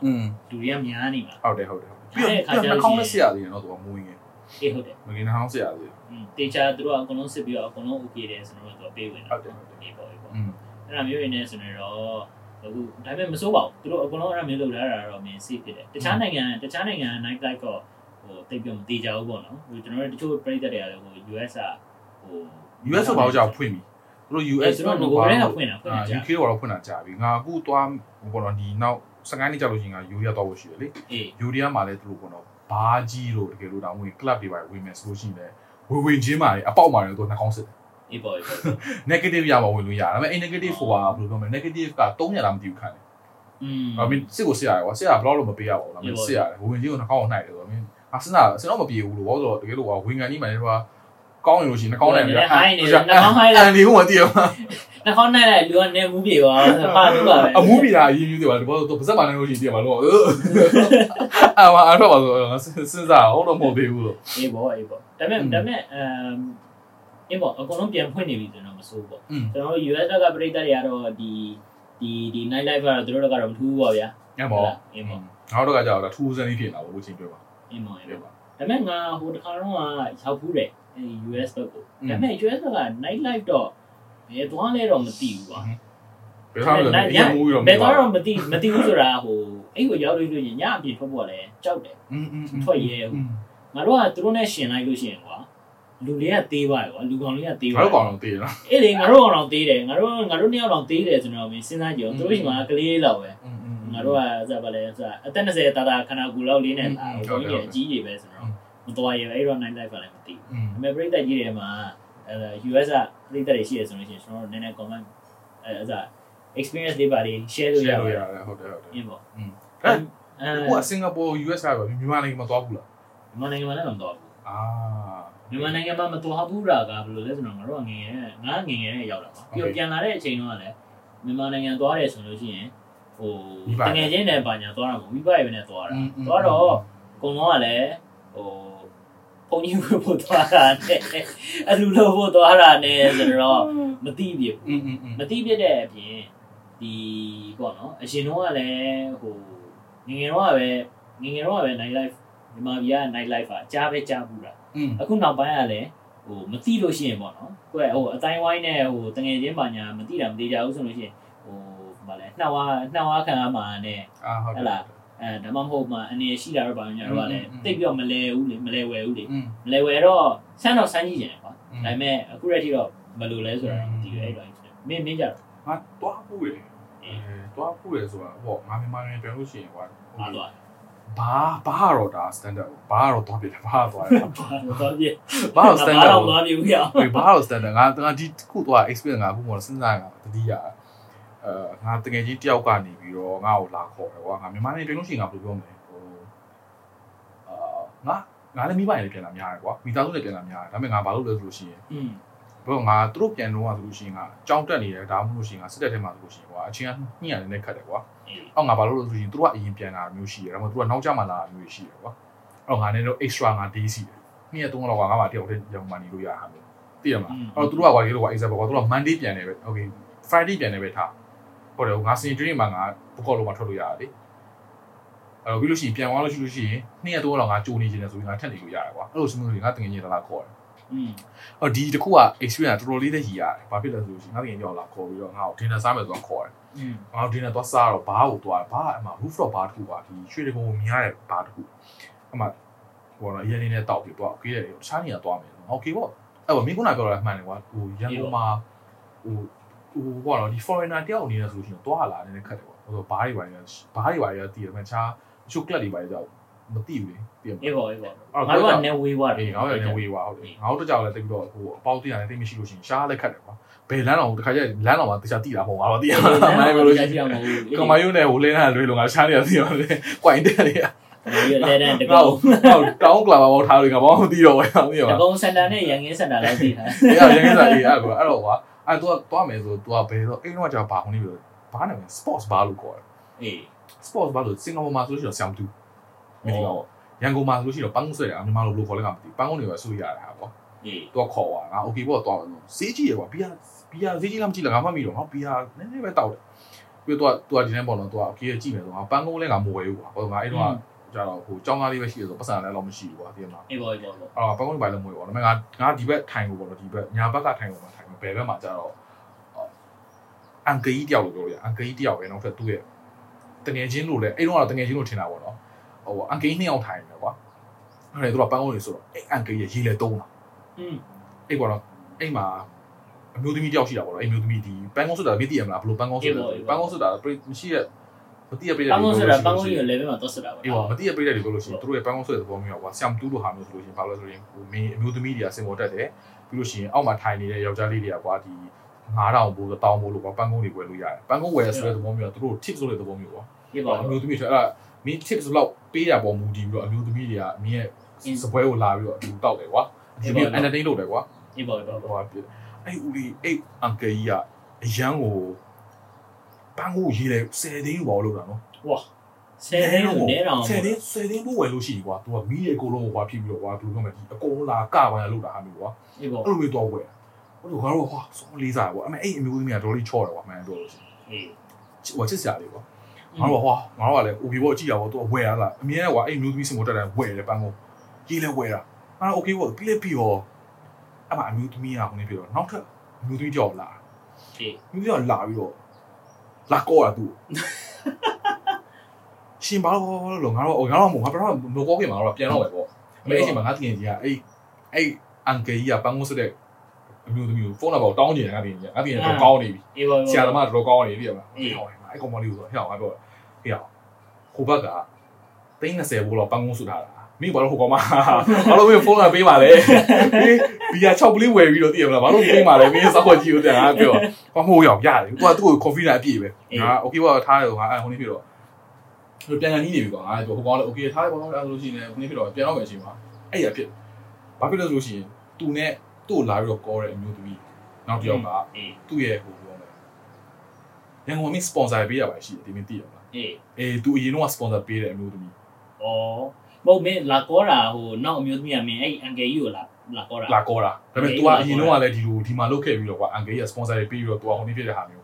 လူတွေကများနေမှာ
ဟုတ်တယ်ဟုတ်တယ်ပြီးတော့ခါကျတော့ကောင်းတဲ့ဆရာကြီးနော်သူကမူငယ်
အေးဟုတ်တယ်
မငင်းဟောင်းဆရာကြီး
อืมတေချာသူတို့ကအကုန်လုံးစစ်ပြီးတော့အကုန်လုံး okay တယ်ဆိုတော့သူကပေးဝင်တာ
ဟုတ်တယ်ဟုတ်တယ်
ဒီပေါ်ပြီး
ပေါ့
အဲ့ဒါမျိုးရင်းနေဆိုတော့အခုဒါပေမဲ့မစိုးပါဘူးသူတို့အကုန်လုံးအဲ့ဒါမျိုးလုပ်လာတာတော့မင်းစိတ်ဖြစ်တယ်တခြားနိုင်ငံတခြားနိုင်ငံ night life တော့ဟိုတိတ်ပြောမသေးကြဘူးပေါ့နော်ဟိုကျွန်တော်တို့တချို့ပြည်သက်တွေကလည်းဟို US ကဟို
US ဘာလို့ကြောက်ဖွင့်ပြီ တို့ US
ကျွန်တော်ငကိုရဲကဖွင့်တာဖွင့်
အာ
တာကြာ
UK ကတော့ဖွင့်တာကြာပြီငါအခုသွားဟိုပေါ့နော်ဒီနောက်စကိုင်းနေကြလို့ရှိရင်ငါယူရီးယားသွားဖို့ရှိတယ်လေ
အေး
ယူရီးယားမှာလည်းသူတို့ပေါ့နော်ဘာကြီးလို့တကယ်လို့တောင်ဝင် club တွေပါဝင်မယ်ဆိုလို့ရှိရင်လည်းဝေဝင်ချင်းမှာလေအပေါက်မှာလည်းသူနှာခေါင်းစစ်တယ်
အေးပေါ့အေးပေါ့
negative ရမှာဝင်လို့ရတယ်ဒါပေမဲ့အဲ့ negative ဟိုဟာဘယ်လိုပြောမလဲ negative က300လားမသိဘူးခံတယ်
อืม
I mean စစ်ကိုစစ်ရတယ်ကွာစစ်ရဘလောက်လို့မပေးရပါဘူးဒါပေမဲ့စစ်ရတယ်ဝင်ချင်းကိုနှာခေါင်းကိုနှိုက်တယ်ဆိုတော့ I mean အစနာစင်တော့မပြေဘူးလို့ဘောဆိုတော့တကယ်လို့ကဝင်ကန်ကြီးမှလည်းသူက ကောင်းရင်လို့ရှိရင်နှာခေါင်းနဲ့အန်ဒီဟိုမသိရမှာ
နှာခေါင်းနိုင်လိုက်လူကနေမူးပြေသွားဟာလို့ပါပဲ
အမှုပြည်တာအရင်ယူတယ်ပါဘောတော့ပါစက်ပါနေလို့ရှိရင်တည်ပါလို့အာမအားတော့ပါဆိုစဉ်းစားဟုတ်တော့မဟုတ်သေးဘူးလို့
အေးပေါ့အေးပေါ့ဒါပေမဲ့ဒါပေမဲ့အမ်အေးပေါ့အကုန်လုံးပြန်ဖွင့်နေပြီဆိုတော့မဆိုးပေါ့
อืม
ကျွန်တော်တို့ US ကပြည်သက်တွေကတော့ဒီဒီဒီ night life ကတော့သူတို့ကတော့မထူးဘူးပေါ့ဗျာ
အဲ့ပေါ့
အေးပေါ့
ငါတို့ကကြောက်တာထူးစမ်းလေးဖြစ်လာဘူးလို့ချင်းပြောပါ
အေးပေါ့အေး
ပြော
ပေါ့
ပါ
ဒါပေမဲ့ငါဟိုတစ်ခါတော့ကရောက်ဖူးတယ် အဲ US ဘက်ကိုဒါပေမဲ့ US ဘက်က night life တော့ဘယ်သွားလဲတော့မသိဘူးပါ
ဘယ်သွားလဲ
ဘယ်သွားတော့မသိမသိဘူးဆိုတာဟိုအဲ့ကိုရောက်လို့လို့ညအပြင်ထွက်ဖို့လည်းကြောက်တယ်ထွက်ရဲဘူးငါတို့ကသူတို့နဲ့ရှင်လိုက်လို့ရှင်ကွာလူတွေကသေးပါရောလူကောင်တွေကသေးပါ
ငါတို့ကောင်တော့သေးလား
အေးလေငါတို့ကောင်တော့သေးတယ်ငါတို့ငါတို့နှစ်ယောက်တော့သေးတယ်ဆိုတော့မင်းစဉ်းစားကြည့်အောင်သူတို့ရှင်ကကလေးလောက်ပဲငါတို့ကစပါလဲစအသက်20တာတာခနာကူလောက်လေးနဲ့လာဟိုကြီးကြီးအကြီးကြီးပဲဆိုတော့ မသွားရဲအဲ့တော့9 live ကလည်းမသိဘူး
ဒါ
ပေမဲ့ပြည်သက်ကြီးတွေမှာအဲ US ကပြည်သက်တွေရှိရဆိုလို့ရှိရင်ကျွန်တော်တို့နည်းနည်း comment အဲအဲ experience တွေပါလေး share လုပ်
ရ
ပါတယ်
ဟုတ်တယ်ဟုတ်တယ်
အင်းပေါ့
อืม
အဲ့
ကွာစင်ကာပူ US ကမြန်မာနိုင်ငံမှာသွားဘူးလား
မြန်မာနိုင်ငံမှာလည်းမသွားဘူး
အာ
မြန်မာနိုင်ငံမှာမသွားဘူးတာကဘယ်လိုလဲဆိုတော့ငါတို့ငငယ်ငါငငယ်နဲ့ရောက်တာပါပြီးတော့ပြန်လာတဲ့အချိန်တုန်းကလည်းမြန်မာနိုင်ငံသွားတယ်ဆိုလို့ရှိရင်ဟိုတကယ်ချင်းနဲ့ပါညာသွားတာမဟုတ်မိဘတွေပဲနဲ့သွားတာသွားတော့အကုန်လုံးကလည်းဟိုုံကြီးဝတ်ဖို့သွားတာနဲ့အလူလို့ဖို့သွားတာနဲ့ဆိုတော့မသိပြဘူးမသိပြတဲ့အပြင်ဒီပေါ့နော်အရင်တော့ကလည်းဟိုငငယ်တော့ကပဲငငယ်တော့ကပဲ night life မြန်မာပြည်က night life ပါကြားပဲကြားဘူးတာအခုနောက်ပိုင်းကလည်းဟိုမသိလို့ရှိရင်ပေါ့နော်ကိုယ်ဟိုအတိုင်းဝိုင်းနဲ့ဟိုတငယ်ချင်းပါညာမသိတာမသိကြဘူးဆိုလို့ရှိရင်ဟိုဘာလဲနှောက်ဝါနှောက်ဝါခံရမှာနဲ့
ဟုတ်လား
အဲဒါမှမဟုတ်မှအနေရှိတာတော့ဘာလို့ညာတော့လည်းတိတ်ပြောမလဲဘူးလေမလဲဝဲဘူးလေမလဲဝဲတော့ဆန်းတော့ဆန်းကြည့်ကြတယ်ကွာဒါပေမဲ့အခုရက်ထိတော့ဘယ်လိုလဲဆိုတာတော့မသိဘူးအဲ့လိုမင်းမင်းကြတော့
ငါတွားဖို့လေအဲတွားဖို့လေဆိုတာဟောငါမြန်မာနိုင်ငံပြန်လို့ရှိရင်ကွာ
ဟာတော့
ဘာဘာတော့ဒါ standard ဘာတော့တော့ပြတယ်ဘာတော့တော့
ပြ
ဘာတော့ standard ဘာ
တော့တော့ပြဘူးရ
ဘာတော့ standard ငါငါဒီခုတော့ experience ငါအခုမှစဉ်းစားငါတတိယ အဲငါတကယ်ကြီးတယောက်ကနေပြီးတော့ငါ့ကိုလာခေါ်တယ်ကွာငါမြန်မာနေတွင်လို့ရှိရင်ငါဘယ်လိုပြောမလဲဟိုအာငါငါလည်းမိဘတွေပြန်လာများတယ်ကွာမိသားစုတွေပြန်လာများတယ်ဒါပေမဲ့ငါဘာလို့လဲဆိုလို့ရှိရင်
อืม
ဘယ်တော့ငါသူတို့ပြန်တော့ဆိုလို့ရှိရင်ငါကြောင်းတက်နေတယ်ဒါမှမဟုတ်လို့ရှိရင်ငါစစ်တက်ထဲမှာဆိုလို့ရှိရင်ကွာအချင်းကညှိရတယ်နဲ့ခတ်တယ်ကွာ
အေး
အော်ငါဘာလို့လဲဆိုလို့ရှိရင်သူတို့ကအရင်ပြန်လာမျိုးရှိတယ်ဒါပေမဲ့သူတို့ကနောက်ကျမှလာတာမျိုးရှိတယ်ကွာအော်ငါလည်းတော့ extra ငါ day စီတယ်နေ့ရက်သုံးလောက်ကငါမှတယောက်တည်းရောင်မှနေလို့ရတာမျိုးသိရမလားအော်သူတို့ကကွာဒီလိုကွာ example ကွာသူတို့က Monday ပြန်တယ်ပဲ okay Friday ပြန်တယ်ပဲထား ဟုတ်တယ်ငါစင် dream မှာငါဘကောလုံးမှာထွက်လို့ရတယ်လေအဲ့တော့ပြီးလို့ရှိရင်ပြန်သွားလို့ရှိလို့ရှိရင်နေ့ရက်သုံးလောက်ငါကြိုနေခြင်းနဲ့ဆိုရင်ငါထက်နေလို့ရတယ်ကွာအဲ့လိုစမျိုးတွေငါတကယ်ကြီးလာလာခေါ်တယ်
อืม
အော်ဒီတခုက experience တော်တော်လေးနဲ့ရည်ရတယ်ဘာဖြစ်လဲဆိုလို့ရှိရင်ငါတကယ်ကြောက်လာခေါ်ပြီးတော့ငါ့ကို dinner စားမယ်ဆိုတော့ခေါ်တယ်
อืม
ငါတို့ dinner သွားစားတော့ဘားကိုသွားဘားအမှ rooftop bar တခုပါဒီရွှေတကုံကိုမြင်ရတဲ့ bar တခုအမှဟိုတော့အရင်လေးနဲ့တောက်ပြီးတော့ကြေးတယ်တခြားနေရာသွားမယ်โอเคပေါ့အဲ့တော့မင်းကနာပြောတာမှန်တယ်ကွာဟိုရန်ကုန်မှာဟို ဟိုဘောတော့ဒီ foreigner တယောက်အနေနဲ့ဆိုလို့ရှိရင်သွားလာနေတဲ့ခက်တယ်ပေါ့ဟိုဘားတွေပါရဘားတွေပါရတည်တယ်မှခြားချိုကလတ်တွေပါရတော့မသိဘူးလေတည်မှာ
အေးပေါ့အေးပေါ့ငါတို့ကနေဝေးသွားတယ်
အေးငါတို့လည်းဝေးသွားဟုတ်တယ်ငါတို့တကြောင်လည်းတိတ်ပြီးတော့ဟိုအပေါက်တရားလည်းတိတ်မရှိလို့ရှိရင်ရှားလည်းခတ်တယ်ကွာဘယ်လမ်းအောင်တခါကျလမ်းအောင်မှာတခြားတိတာမဟုတ်ငါတော့တိရမှာမနိုင်ဘူးလို့ရှိရင်
မဟုတ်ဘူး
ကမယုံနဲ့ဟိုလင်းလာလွေးလုံးကရှားနေရစီပါလေကွိုင်တက်နေရ
ဒီလဲတဲ့တ
ကော
ကော
ဟုတ်တောင်းကလာပါဘောထားလို့ကဘာမှမသိတော့ဘူးသိရ
တ
ပါ
ကောစင်တာနဲ့ရန်ကင်းစင်တာလောက်သိတာ
အေးရရင်စားအေးအဲ့ကွာအဲ့တော့ကွာ အဲ့တော့သွားမယ်ဆိုတော့ဘယ်တော့အိမ်တော့ကြာဘာခုနေပြီဘာနဲ့ sports bar လို့ခေါ်တယ်
အေး
sports bar လို့စင်ကာပူမှာဆိုလို့ရှိရင်ဆမ်တူမင်းကတော့ရန်ကုန်မှာဆိုလို့ရှိရင်ပန်းကုန်းဆွဲတယ်အမြန်မာလိုဘယ်လိုခေါ်လဲကမသိပန်းကုန်းတွေပဲဆွဲရတာပေါ့
အေး
တော့ခေါ်သွားငါ okay ပေါ့တော့စေးကြည့်ရကွာဘီယာဘီယာစေးကြည့်လားမကြည့်လားငါမှမပြီးတော့ငါဘီယာနည်းနည်းပဲတောက်တယ်ပြီးတော့သူကဒီနေ့ပေါ့နော်သူက okay ကြည့်မယ်ဆိုငါပန်းကုန်းလဲငါမဝယ်ဘူးကွာဟိုငါအဲ့တော့ကျတော့ဟိုចောင်းသားလေးပဲရှိရဆိုပတ်စံလည်းတော့မရှိဘူးကွာဒီမှာ
အေးပေါ့အေးပေါ့ပေါ့
အော်ပန်းကုန်းပိုင်းလည်းမဝယ်ပါဘူးဒါပေမဲ့ငါငါဒီဘက်ထိုင်လို့ပေါ့နော်ဒီဘက်ညာဘက်ကထိုင်လို့ပါထိုင် ဘယ်ဘက်မှာကျတော့အန်ကကြီးတယောက်လို့ပြောလို့ရအန်ကကြီးတယောက်ပဲနောက်ထပ်သူ့ရဲ့တငယ်ချင်းလို့လဲအဲ့တော့တငယ်ချင်းလို့ထင်တာပေါ့နော်ဟိုအန်ကကြီးနှစ်ယောက်ထိုင်တယ်ကွာအဲ့ဒါသူကပန်းကုန်းနေဆိုတော့အဲ့အန်ကကြီးရေလေတုံးတာ
อืม
အဲ့ပေါ့နော်အဲ့မှာအမျိုးသမီးတယောက်ရှိတာပေါ့နော်အဲ့မျိုးသမီးဒီပန်းကုန်းဆိုတာမသိရမလားဘယ်လိုပန်းကုန်းဆိုတာပန်းကုန်းဆိုတာမရှိရမသိရပြည့်တယ်
ပန်းကုန်းဆိုတာပန်းကုန်းရဲ့ level မှာတော့ဆိုတာပါ
အေးပါမသိရပြည့်တယ်လို့ပြောလို့ရှိရင်သူတို့ရဲ့ပန်းကုန်းဆိုတဲ့သဘောမျိုးကွာဆမ်တူးလိုဟာမျိုးဆိုလို့ရှိရင်ဘာလို့လဲဆိုရင်ဟိုမင်းအမျိုးသမီးတွေကစင်ပေါ်တက်တယ် ပြီးလို့ရှိရင်အောက်မှာထိုင်နေတဲ့ယောက်ျားလေးတွေကကွာဒီ9000ပိုး1000ပိုးလို့ကွာပန်းကုန်းတွေဝယ်လို့ရတယ်ပန်းကုန်းဝယ်ဆိုတဲ့သဘောမျိုးကသူတို့ tips ဆိုတဲ့သဘောမျိုးကွာ
ဖြစ်ပါဘူး
အမျိုးသမီးတွေအဲ့ဒါမင်း tips လောက်ပေးတာပေါ်မူတည်ပြီးတော့အမျိုးသမီးတွေကမင်းရဲ့စပွဲကိုလာပြီးတော့အတူတောက်တယ်ကွာဒီလို entertain လုပ်တယ်ကွာ
ဖြစ်ပါ
တော့ဟောပြအဲ့ဦးလေးအဲ့ uncle ကြီးကအရန်ကိုပန်းကုန်းရေးတယ်10သိန်းယူပါလို့လုပ်တာနော်
ဝါ 10သိန်းကိုနဲတောင်
10သိန်း10သိန်းဘူးဝယ်လို့ရှိပြီကွာ။ तू ကမီးရေအကုန်လုံးကိုွာဖြီးပြီးတော့ကွာဘယ်လိုလုပ်မလဲဒီအကုန်လာကပိုင်းလောက်တာဟာမျိုးကွာ။
အေးပေါ့။
အဲ့လိုမျိုးတော့ဝယ်။ဟိုလိုကတော့ဟာစောလေးစားကွာ။အမေအဲ့အမျိုးသမီးကဒေါ်လေးချော့တယ်ကွာအမှန်တော့လို့ရှိ။
အေး။
ဟိုချစ်စရာလေးကွာ။ငါတို့ကဟာငါတို့ကလည်း okay ပေါ့ကြည့်ရပါတော့ तू ဝယ်ရလား။အမြင်နဲ့ကွာအဲ့မျိုးသမီးစင်ကိုတက်တယ်ဝယ်တယ်ပန်းကုန်။ကြီးလဲဝယ်တာ။ငါတို့ okay ပေါ့ကလစ်ပြီးတော့အဲ့မှာအမျိုးသမီးကဟိုနေပြီးတော့နောက်ထပ်အမျိုးသမီးကြောက်လာ။
အေး။
မျိုးကြောက်လာပြီးတော့လာကောတာသူ့။ ရှင်ဘာလို့ဘာလို့ငါတော့ငါတော့မငါပထမမကောခင်မှာတော့ပြန်တော့ပဲပေါ့အမေအချိန်မှာငါတကယ်ကြီးကအဲ့အဲ့အန်ကယ်ကြီးကပန်းကုန်းစတဲ့အမျိုးသမီးကိုဖုန်းနံပါတ်တောင်းကြတယ်ငါတကယ်ကြီးငါတကယ်တော့ကောင်းနေပြီ
အေးပေါ့
ဆရာသမားတော့ကောင်းနေပြီပြမလားဟောအဲ့ကောင်မလေးကိုဆိုဟဲ့အောင်ငါပြောဟေ့အောင်ဟိုဘက်ကသိန်း30ဘောလောက်ပန်းကုန်းစုထားတာမင်းဘာလို့ဟိုကောင်မဘာလို့မင်းဖုန်းလာပေးပါလဲဘီယာ6ပလေးဝယ်ပြီးတော့သိရမလားဘာလို့ပေးပါလဲမင်းစောက်ခွက်ကြည့်လို့တဲ့ငါပြောဘာမို့ရောက်ရတယ်သူကသူ့ကို coffee လာအပြည့်ပဲငါ okay ဘောထားတယ်ငါအဲဟိုနေ့ဖြစ် တော့သူပြန်ကန်ကြီးနေပြီကွာငါဟိုကောင်လည်း okay ထားတယ်ဘောတော့အဲ့လိုရှိနေဟိုနေ့ဖြစ်တော့ပြန်တော့မယ်အချိန်မှာအဲ့ရဖြစ်ဘာဖြစ်လို့ဆိုလို့ရှိရင်သူနဲ့သူ့ကိုလာပြီးတော့ call တဲ့အမျိုးသမီးနောက်တစ်ယောက်က
အေး
သူ့ရဲ့ဟိုပြောမယ်ရန်ကုန်မှာ sponsor ပေးရပါရှိတယ်ဒီမင်းသိရမလား
အေး
အေးသူအရင်တော့ sponsor ပေးတဲ့အမျိုးသမီး
ဩမဟုတ်မင်းလာကောတာဟိုနောက်အမျိုးသမီးကမင်းအဲ့အန်ကယ်ကြီးကိုလာလာကောတာ
လာ call တာဒါပေမဲ့ तू ကအရင်တော့လည်းဒီလိုဒီမှာလုပ်ခဲ့ပြီးတော့ကွာအန်ဂေးက sponsor ပေးပြီးတော့ तू ကဟိုနေ့ဖြစ်တဲ့ဟာမျိုး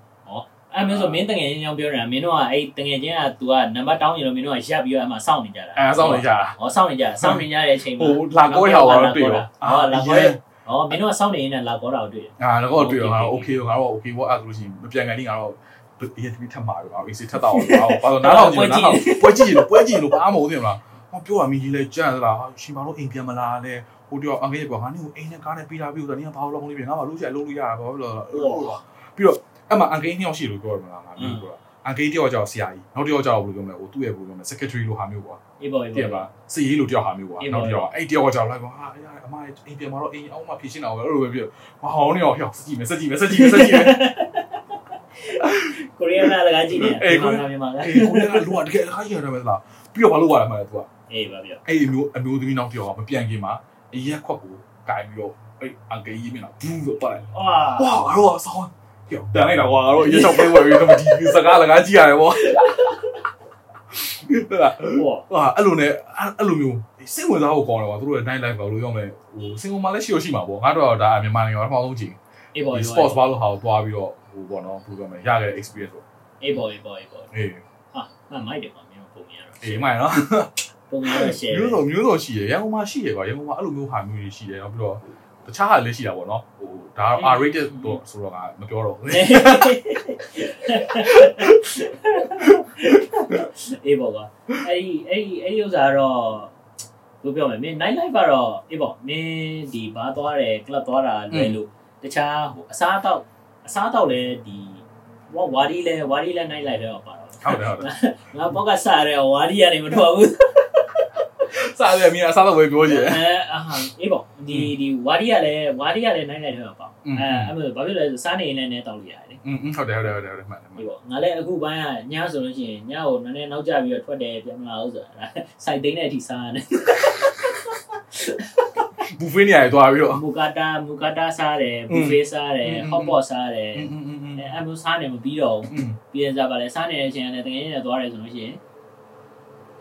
အဲ့မျိုးဆိုမင်းတငယ်ချင်းကြောင့်ပြောနေတာမင်းတို့ကအဲ့တငယ်ချင်းက तू ကနံပါတ်တောင်းရင်တော့မင်းတို့ကရပ်ပြီးတော့အမှစောင့်နေကြတာ
အဲအဆောင်နေကြတာ
ဟောစောင့်နေကြတာစောင့်နေကြတဲ့အချိန်မှာ
ဟိုလာကောတဲ့ဟာကိုတော့တွေ့ရော
ဟောလာကောတဲ့ဟောမင်းတို့ကစောင့်နေရင်လည်းလာကောတာကိုတွေ့တယ်
အာတော့တွေ့ရောငါတော့ okay ငါတော့ okay ဘောအဲ့ဒါဆိုလို့ရှိရင်မပြန်ကန်နေငါတော့အေးတပီထပ်မှာပဲငါ AC ထပ်တော့ငါတော့ဘာလို့နားတော့ကြည့်နားတော့ပွဲကြည့်လို့ပွဲကြည့်လို့ဘာမှမဟုတ်သေးဘူးလားဟောပြောရမင်းကြီးလဲကြံ့သလားရှင်ဘာလို့အိမ်ပြန်မလာလဲဟိုတယောက်အငယ်ကငါနေကိုအိမ်နဲ့ကားနဲ့ပြီးတာပြီးတော့နင်ကဘာလို့လုံးလေးပြန်ငါဘာလို့ရှိအလုံးလို့ရတာဘာလို့လဲပြီးတော့ အမှအငယ်နှစ်ယောက်ရှိလို့ပြောရမလားငါပြောပြောအအန်ကေးတယောက်ကြောက်ဆရာကြီးနောက်တယောက်ကြောက်ဘယ်လိုပြောမလဲဟိုသူ့ရဲ့ဘယ်လိုပြောမလဲ secretary လိုဟာမျိုးပေါ့
အေးပေါ့အေး
တည့်
ပေါ့
ပါစီရေးလိုတယောက်ဟာမျိုးပေါ့နောက်တယောက်အဲ့တယောက်ကြောက်လိုက်ပေါ့ဟာအမအိမ်ပြန်มาတော့အိမ်အောင်မှဖြည့်ရှင်းအောင်ပဲအဲ့လိုပဲပြမဟောင်းနေအောင်ဟျောက်စကြည့်မယ်စကြည့်မယ်စကြည့်မယ်စကြည့်မယ်
ကိုရီးယားကလည်းကြည့်နေတယ်မြန်မာက
အေးကိုလည်းလူကတကယ်ခါရတယ်ပဲလားပြီးတော့ဘာလို့ရလဲမှာလဲသူက
အေးပါဗျ
အဲ့ဒီမျိုးအမျိုးသမီးနောက်တယောက်ကမပြန်ခင်မှာအရက်ခွက်ကိုကင်ပြီးတော့အဲ့အန်ကေးကြီးမျက်နှာဘူးဆိုပတ်လိုက်
အာ
ဝါငါတို့ကဆောင်း ဟျောတန်လိုက်တာကွာငါတို့ရက်ချောက်ပဲဝယ်ပြီးတော့ဒီစကားလကားကြည့်ရတယ်ပေါ့ဟုတ်လား
ဟော
ဟာအဲ့လိုနဲ့အဲ့လိုမျိုးစိတ်ဝင်စားဖို့ကောင်းတယ်ကွာသူတို့ရဲ့ night life ဘာလို့ရောမလဲဟိုစင်ကုန်မှာလည်းရှိရရှိမှာပေါ့ငါတို့ကတော့ဒါမြန်မာနိုင်ငံမှာပထမဆုံးချိန်
အေးပေါ့
ဒီ
အေး
sports
ပေါ့
bar လို့ဟာကိုတွားပြီးတော့ဟိုပေါ့နော်ဘယ်လိုပြောမလဲရခဲ့တဲ့ experience ပေါ့
အေးပေါ့အေးပေါ့အေးပေါ့
အေး
ဟာငါမိုက်တယ်ကွာမင်းပုံများတော့
အေးမှန်နော်
ပုံများတော့ share
မျိုးစုံမျိုးစုံရှိတယ်ရန်ကုန်မှာရှိတယ်ကွာရန်ကုန်မှာအဲ့လိုမျိုးဟာမျိုးတွေရှိတယ်နောက်ပြီးတော့ တခြားဟာလည်းရှိတာပေါ့နော်ဟိုဒါကတော့ R rated တော့ဆိုတော့ငါမပြောတော့ဘူး
အေးပေါ့ကွာအဲ့ဒီအဲ့ဒီအဲ့ဒီဥစ္စာကတော့ဘယ်ပြောမလဲမင်း night life ကတော့အေးပေါ့မင်းဒီဘားသွားတယ် club သွားတာလွယ်လို့တခြားဟိုအစားအသောက်အစားအသောက်လည်းဒီဝါဝါဒီလဲဝါဒီလဲ night life တော့ပါတော့
ဟုတ်တယ်ဟုတ်တယ်
ငါဘောက်ကစားရဲဝါဒီရတယ်မထွက်ဘူး
စားတယ်မင်းအစားတော့ဝယ်ပြောကြည့်
အဲအဟမ်းအေးပေါ့ဒီဒီဝါဒီကလည်းဝါဒီကလည်းနိုင်နိုင်ထဲမှာပေါ့အဲအဲ့လိုဘာဖြစ်လဲဆိုစားနေရင်လည်းနဲတောက်လို့ရတယ်လေ
ဟုတ်တယ်ဟုတ်တယ်ဟုတ်တယ်ဟုတ်တယ်မှန်တယ်
အေးပေါ့ငါလည်းအခုပိုင်းကညဆိုလို့ရှိရင်ညကိုနည်းနည်းနောက်ကျပြီးတော့ထွက်တယ်ပြန်မလာဘူးဆိုတာစိုက်သိမ်းတဲ့အထိစားရတယ်
ဘူဖေးနေရာတွေသွားပြီးတော့
မူကာတာမူကာတာစားတယ်ဘူဖေးစားတယ်ဟော့ပေါ့စားတယ်အဲအဲ့လိုစားနေမပြီးတော့ဘူးပြီးရင်စားပါလေစားနေတဲ့အချိန်ကလည်းတကယ်ကြီးနဲ့သွားတယ်ဆိုလို့ရှိရင်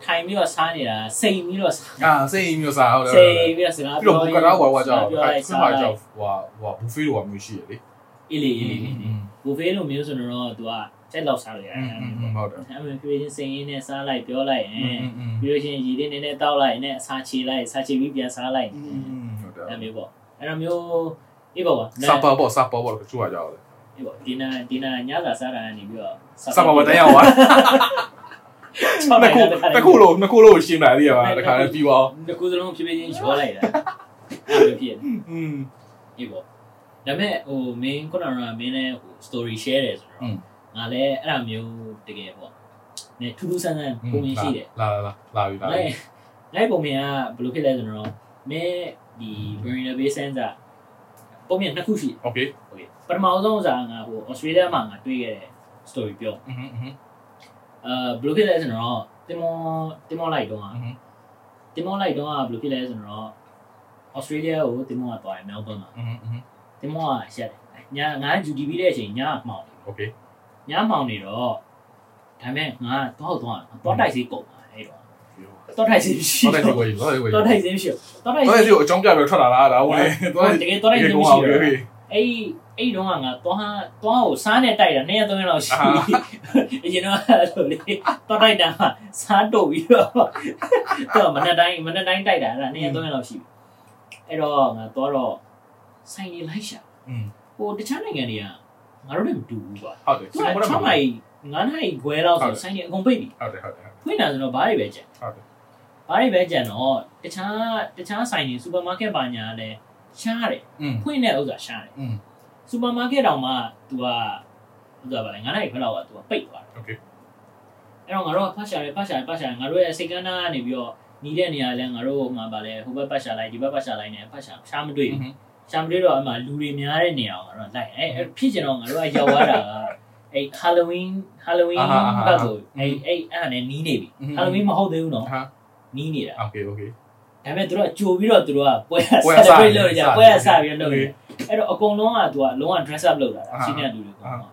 ထိုင်ပြီးတော့စားနေတာစိန်ပြီးတော့စား
အာစိန်ပြီးတော့စားဟုတ်တယ်
စိန်ပြီးတော့စား
ပြီးတော့ဘူကရာဝါဝါကြောက်
ပြောလိုက်စားလို
က်ဟိုဟိုဘူဖေးလိုမျိုးရှိရလေ
အေးလေအေးလေဘူဖေးလိုမျိုးဆိုတော့ तू ကကြိုက်လောက်စားလို့ရတယ်
ဟုတ်တယ်
အဲ့မှာပြင်းစိန်ရင်းနဲ့စားလိုက်ပြောလိုက်
ရင်
ပြီးလို့ရှိရင်ရည်လေးနည်းနည်းတောက်လိုက်နဲ့အစာချေလိုက်စားချေပြီးပြန်စားလိုက်
ဟုတ်တယ်
အဲ့မျိုးပေါ့အဲ့လိုမျိုးအေးပေါ့ပါ
စပါပေါ့စပါပေါ့လို့ကြွားကြအောင်လေ
အေးပေါ့ဒီနာဒီနာညစာစားတာနေပြီးတော့
စပါပေါ့တန်းရအောင်ပါ နှစ်ခုနှစ်ခုလို့နှစ်ခုလို့ရှင်းလာသေးရပါတခါလည်းပြီးပါအောင်
တစ်ခုစလုံးဖြည်းဖြည်းချင်းရောလိုက်တာအဲ့လိုဖြစ်
อืม
အေးပေါ့ဒါပေမဲ့ဟိုမင်းခုနကမင်းလည်းဟို story share တယ်ဆို
อื
တော့
ม
ငါလည်းအဲ့လိုမျိုးတကယ်ပေါ့နဲထူးထူးဆန်းဆန်းပုံမြင်ရှိတယ်
လာလာလာလာပြီလာ
ငါ
ပြီ
လည်းငါပုံမြင်ကဘယ်လိုဖြစ်လဲဆိုတော့မင်းဒီ Marina Bay Sands ပုံမြင်နှစ်ခုရှိတယ်
โอเค
โอเคပထမဆုံးဥစားငါဟို Australia မှာငါတွေ့ခဲ့တဲ့ story ပြော
อืมอืม
အဲဘယ်လိုဖြစ်လဲဆိုတော့တင်မောတင်မောလိုက်တော့
อืม
တင်မောလိုက်တော့ဘယ်လိုဖြစ်လဲဆိုတော့ Australia ကိုတင်မောကသွားတယ် Melbourne မှာ
อืมอืม
တင်မောကရက်တယ်ညငါ duty ပြီးတဲ့အချိန်ညမှောင်နေ
โอเค
ညမှောင်နေတော့ဒါပေမဲ့ငါတော့တော့တော့တိုက်စီကုန်ပါအဲ့တော့တော့တိုက်စီရှိ
ဟုတ်တယ်ဒီကိုကြီးဟုတ်တယ်ကိုကြီး
တော့တိုက်စီရှိတော့တိုက်
တော့
စီ
ဒီကိုအကြောင်းပြပြီးထွက်လာတာဒါဝင်တော့
တကယ်တော့တိုက်စီရှိတော့အဲ့ အဲ့ဒီတော့ငါသွားသွားကိုစားနဲ့တိုက်တာ2ရက်3ရက်လောက်ရှိပြီအရင်တော့အဲ့လိုလေသွားတိုက်တာစားတုတ်ပြီးတော့တော့မနေ့တိုင်းမနေ့တိုင်းတိုက်တာအဲ့ဒါ2ရက်3ရက်လောက်ရှိပြီအဲ့တော့ငါသွားတော့ဆိုင်နေလိုက်ရှာဟိုတခြားနိုင်ငံတွေကငါတို့လည်းမတူဘူးပါ
ဟုတ်တယ်
သူက6မိုင်9နိုင်ခွဲလောက်ဆိုဆိုင်နေအကုန်ပိတ်ပြီ
ဟုတ်တယ်ဟုတ်တယ်
ဖွင့်တာဆိုတော့ဘာတွေပဲကြံ
ဟုတ်တယ်
ဘာတွေပဲကြံတော့တခြားတခြားဆိုင်တွေစူပါမားကက်ပါညာလည်းရှားတယ်ဖွင့်တဲ့ဥစ္စာရှားတယ် စူပါမားကတ်တောင်မှ तू ကဥစ္စာပါလေ9နိုင်ခွဲလောက်က तू ကပိတ်သွားတယ်
โอเค
အဲ့တော့ငါတို့ကဖတ်ရှာတယ်ဖတ်ရှာတယ်ဖတ်ရှာတယ်ငါတို့ရဲ့စိတ်ကန်းသားကနေပြီးတော့နီးတဲ့နေရာလဲငါတို့မှပါလေဟိုဘက်ဖတ်ရှာလိုက်ဒီဘက်ဖတ်ရှာလိုက်နေဖတ်ရှာရှားမတွေ့ဘူး ရှာမတွေ့တော့အမှလူတွေများတဲ့နေရာကိုတော့လိုက်အဲဖြစ်ကျင်တော့ငါတို့ကရောက်သွားတာကအဲ Halloween Halloween ဘက်ကိုအဲအဲအဲ့ဒါနဲ့နီးနေပြီ Halloween မဟုတ်သေးဘူးနော်
ဟာ
နီးနေတာ
โอเคโอเค
ဒါပေမဲ့သူတို့ကကြိုပြီးတော့သူတို့ကပွဲ
ပွဲ
ဆက်
စ
ပြီးလုပ်ကြပွဲဆပြီးလုပ်နေ
Okay.
အဲ့တော့အကုန်လုံးကသူကလုံးဝ dress up လုပ်တာ
အာ
ရှင်းတဲ့လူတွေကတော့ဒါ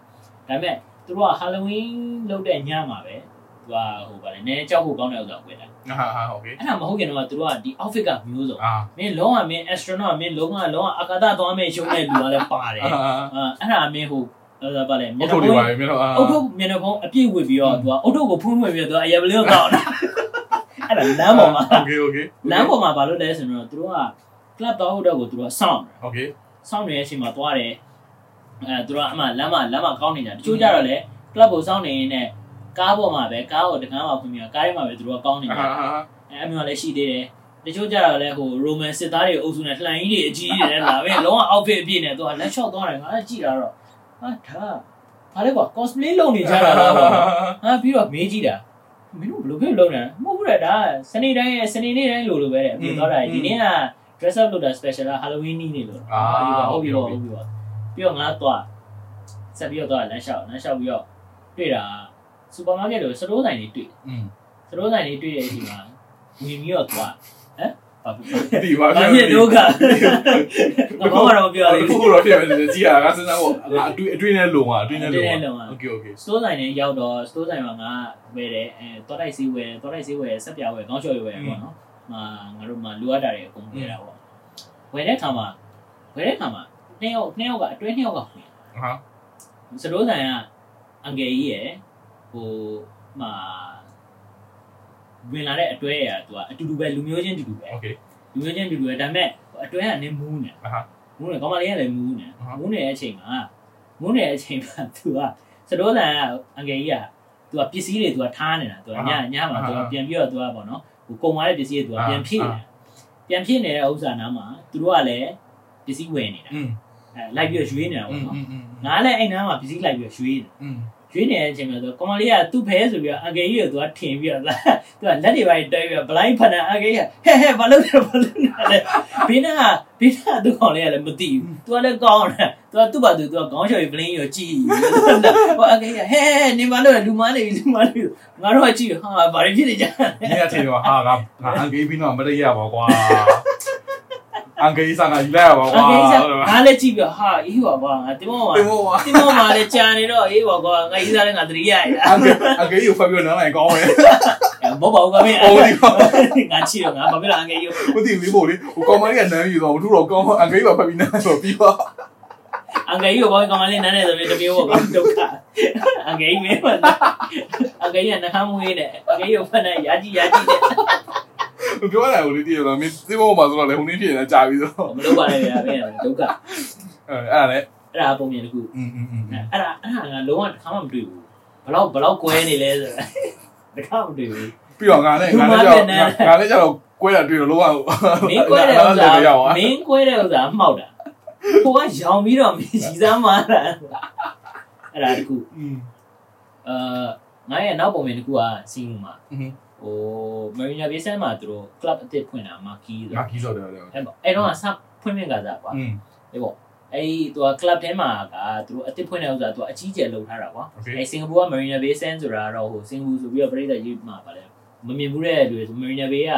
ပေမဲ့သူတို့က Halloween လုပ်တဲ့ညမှာပဲသူကဟိုဗာလေနည်းကြောက်ဖို့ကောင်းတဲ့ဥစ္စာပွဲတာ
ဟာဟာโอเค
အဲ့ဒါမဟုတ်ခင်တော့သူတို့ကဒီ outfit ကမျိုးစုံ
အာ
မင်းလုံးဝမင်း astronaut မင်းလုံးဝလုံးဝအာကာသသွားမဲ့ရှုံးတဲ့လူကလည်းပါတယ်
အာ
အာအဲ့ဒါမင်းဟိုအဲ့ဒါပါလေ
အုတ်ထုတ်တွေပါမြင်တော့အာ
အုတ်ထုတ်မျက်နှာဖုံးအပြည့်ဝစ်ပြီးတော့သူကအုတ်ထုတ်ကိုဖုံးဝစ်ပြီးတော့သူကအရက်ပလေးကိုတောက်တာအဲ့ဒါလမ်းပေါ်မှာ
โอเคโอเค
လမ်းပေါ်မှာဘာလို့လဲဆိုတော့သူတို့က club တောက်ဟုတ်တော့ကိုသူတို့ကစောင့်တယ်
โอเค
စောင့်နေတဲ့အချိန်မှာသွားတယ်အဲသူတို့ကအမှလမ်းမှာလမ်းမှာကောင်းနေတာတချို့ကြတော့လေ club ကိုစောင့်နေရင်နဲ့ကားပေါ်မှာပဲကားကိုတကန်းမှာဖွင့်ပြီးတော့ကားထဲမှာပဲသူတို့ကကောင်းနေ
အာ
တာ
ဟာ
အဲအမျိုးလည်းရှိသေးတယ်တချို့ကြတော့လည်းဟိုရိုမန်စစ်သားတွေအုပ်စုနဲ့လှန်ကြီးတွေအကြီးကြီးတွေနဲ့လာပဲလုံးဝ outfit အပြည့်နဲ့သူကလက်လျှော့သွားတယ်ငါလည်းကြည့်တာတော့ဟာဒါဟာလေကွာ cosplay လုပ်နေကြတာလားကွာဟာပြီးတော့မေးကြည့်တာမင်းတို့ဘယ်လိုဖြစ်လုပ်နေတာမဟုတ်ဘူးလေဒါစနေတိုင်းစနေနေ့တိုင်းလို့လို့ပဲတဲ့အပြင်သွားတာဒီနေ့က dress up လုပ်တာ special လား Halloween နေ့နေလို့ဟုတ်ပြီဟုတ်ပြီဟုတ်ပြီပြီးတော့ငါသွားဆက်ပြီးတော့သွားလမ်းလျှောက်လမ်းလျှောက်ပြီးတော့တွေ့တာစူပါမားကတ်လို့စတိုးဆိုင်တွေတွေ့
อืม
စတိုးဆိုင်တွေတွေ့တဲ့အချိန်မှာဝင်ပြီးတော့သွားဟမ်ဘာဖြစ်
ဒီပါ
ဘာဖြစ်ဒုက္ခငါဘာမှတော့မပြောရ
ဒီ
ဘူး
ခုတော့ဖြစ်မယ်ကြည်ရငါစဉ်းစားဖို့ငါအတွေ့အတွေ့နဲ့လုံอ่ะအတွေ့နဲ့လုံอ่ะโอเคโอเค
စတိုးဆိုင်နဲ့ရောက်တော့စတိုးဆိုင်မှာငါဝယ်တယ်အဲတောတိုက်စီးဝယ်တောတိုက်စီးဝယ်ဆက်ပြဝယ်ကောင်းချော်ဝယ်ပေါ့နော် မှာငါတို့မှာလိုအပ်တာတွေအကုန်ပြတာပေါ့ဝယ်တဲ့ခါမှာဝယ်တဲ့ခါမှာနှစ်ယောက်နှစ်ယောက်ကအတွဲနှစ်ယောက်ကဝင်
ဟာ
စရိုးဆန်ကအငယ်ကြီးရယ်ဟိုမှာဝင်လာတဲ့အတွဲရကသူကအတူတူပဲလူမျိုးချင်းတူတူပဲ
โอเค
လူမျိုးချင်းတူတူပဲဒါပေမဲ့အတွဲကနင်းမူးနေ
ဟာ
မူးနေကောင်မလေးကလည်းမူးနေ
မူး
နေတဲ့အချိန်မှာမူးနေတဲ့အချိန်မှာသူကစရိုးဆန်ကအငယ်ကြီးကသူကပစ္စည်းတွေသူကထားနေတာသူကညညမှာသူကပြန်ပြီးတော့သူကပေါ့နော် ဟိုကုန်သွားတဲ့ပစ္စည်းတွေကပြန်ဖြည့်နေတာပြန်ဖြည့်နေတဲ့ဥစ္စာနာမှာသူတို့ကလည်းပစ္စည်းဝယ်နေတာအဲလိုက်ပြီးရွှေ့နေတာပေါ့နော်ငါလည်းအဲ့နားမှာပစ္စည်းလိုက်ပြီးရွှေ့နေတာ ရွေးနေတဲ့အချိန်မှာဆိုကောင်မလေးကသူ့ဖဲဆိုပြီးတော့အကယ်ကြီးကိုသူကထင်ပြီးတော့သူကလက်တွေပိုင်းတွဲပြီးတော့ blind ဖဏအကယ်ကြီးဟဲ့ဟဲ့ဘာလုပ်လဲဘာလုပ်လဲဘင်းကဘင်းကသူ့ကောင်လေးကလည်းမသိဘူးသူကလည်းကောင်းတယ်သူကသူ့ပါသူသူကခေါင်းချော်ပြီး blind ရောကြည့်ဟောအကယ်ကြီးဟဲ့ဟဲ့နင်ဘာလုပ်လဲလူမလေးလူမလေးငါတို့ကကြည့်ဟာဘာဖြစ်နေကြလဲ
နင်ကထင်တော့ဟာငါငါအကယ်ပြီးတော့မရိရပါကွာ အန်ကေးစားငါယူလိုက်ရပါ
အ
ကွာ
ငယ်ကြီးကငါလည်းကြည့်ပြီးဟာအေးပါကွာငါတင်မောပါ
တင်မို့ပါ
တင်မောပါလေကြာနေတော့အေးပါကွာငါကြီးစားလည်းငါသတိရရ
အန်ကေးအန်ကေးကိုဖတ်ပြီးတော့နားလိုက်ကောင်းတယ်
ဘောပါဦးကမင်း
ဟုတ်ပြီပါ
ငါချီတော့ငါဘာဖြစ်လဲအငယ်ကြီး
မသိဘူးမို့လေဟိုကောင်မလေးကနမ်းယူတော့သူ့တော့ကောင်းအန်ကေးကဖတ်ပြီးနားဆိုပြီးတော့
အငယ်ကြီးကိုဘာကောင်မလေးနန်းနေဆိုပြီးတပြေဘောကဒုက္ခအငယ်ကြီးမင်းမအငယ်ကြီးကနှခမ်းမွေးနေအငယ်ကြီးကိုဖတ်နေရာကြီးရာကြီး တဲ့
ပြောရတယ်ဟိုလေးတည်ရတော့မင်းသိဖို့မှာဆိုတော့လေဟိုနေ့ဖြစ်နေတာကြာပြီဆိုတော့
မလုပ်ပါနဲ့ဗျာမင်းဒုက္ခ
အဲအဲ့ဒါလေ
အဲ့ဒါပုံမြင်တစ်ခု
อืมอืมอืม
အဲ့ဒါအဲ့ဒါငါလုံးဝတစ်ခါမှမတွေ့ဘူးဘလောက်ဘလောက်ကွဲနေလဲဆိုတာတစ်ခါမှမတွေ့ဘူး
ပြီးတော့ငါနဲ့ငါနဲ့ကြောက်ငါနဲ့ကြောက်ကွဲတာတွေ့တော့လောက
မင်းကွဲတဲ့ဥစ္စာမင်းကွဲတဲ့ဥစ္စာမှောက်တာကိုကရောင်ပြီးတော့မင်းကြီးစားမှာတာအဲ့ဒါတစ်ခု
อืม
အာငါရဲ့နောက်ပုံမြင်တစ်ခုကစီးမှုမှာ
อืม
ဟို Marina Bay Sands မှာသူတို့ club အသစ်ဖွင့်တာ Marquee ဆို
Marquee ဆိုတော့
အဲ့ပေါ့အဲ့တော့ကစဖွင့်မြင်ကြတာကွာအဲ့ပေါ့အဲ့သူက club ထဲမှာကသူတို့အသစ်ဖွင့်တဲ့ဥစ္စာသူကအကြီးကျယ်လုပ်ထားတာကွာအဲ့စင်ကာပူက Marina Bay Sands ဆိုတာတော့ဟိုစင်ကာပူဆိုပြီးတော့ပြည်သက်ကြီးမှာပါလေမမြင်ဘူးတဲ့လူတွေဆို Marina Bay က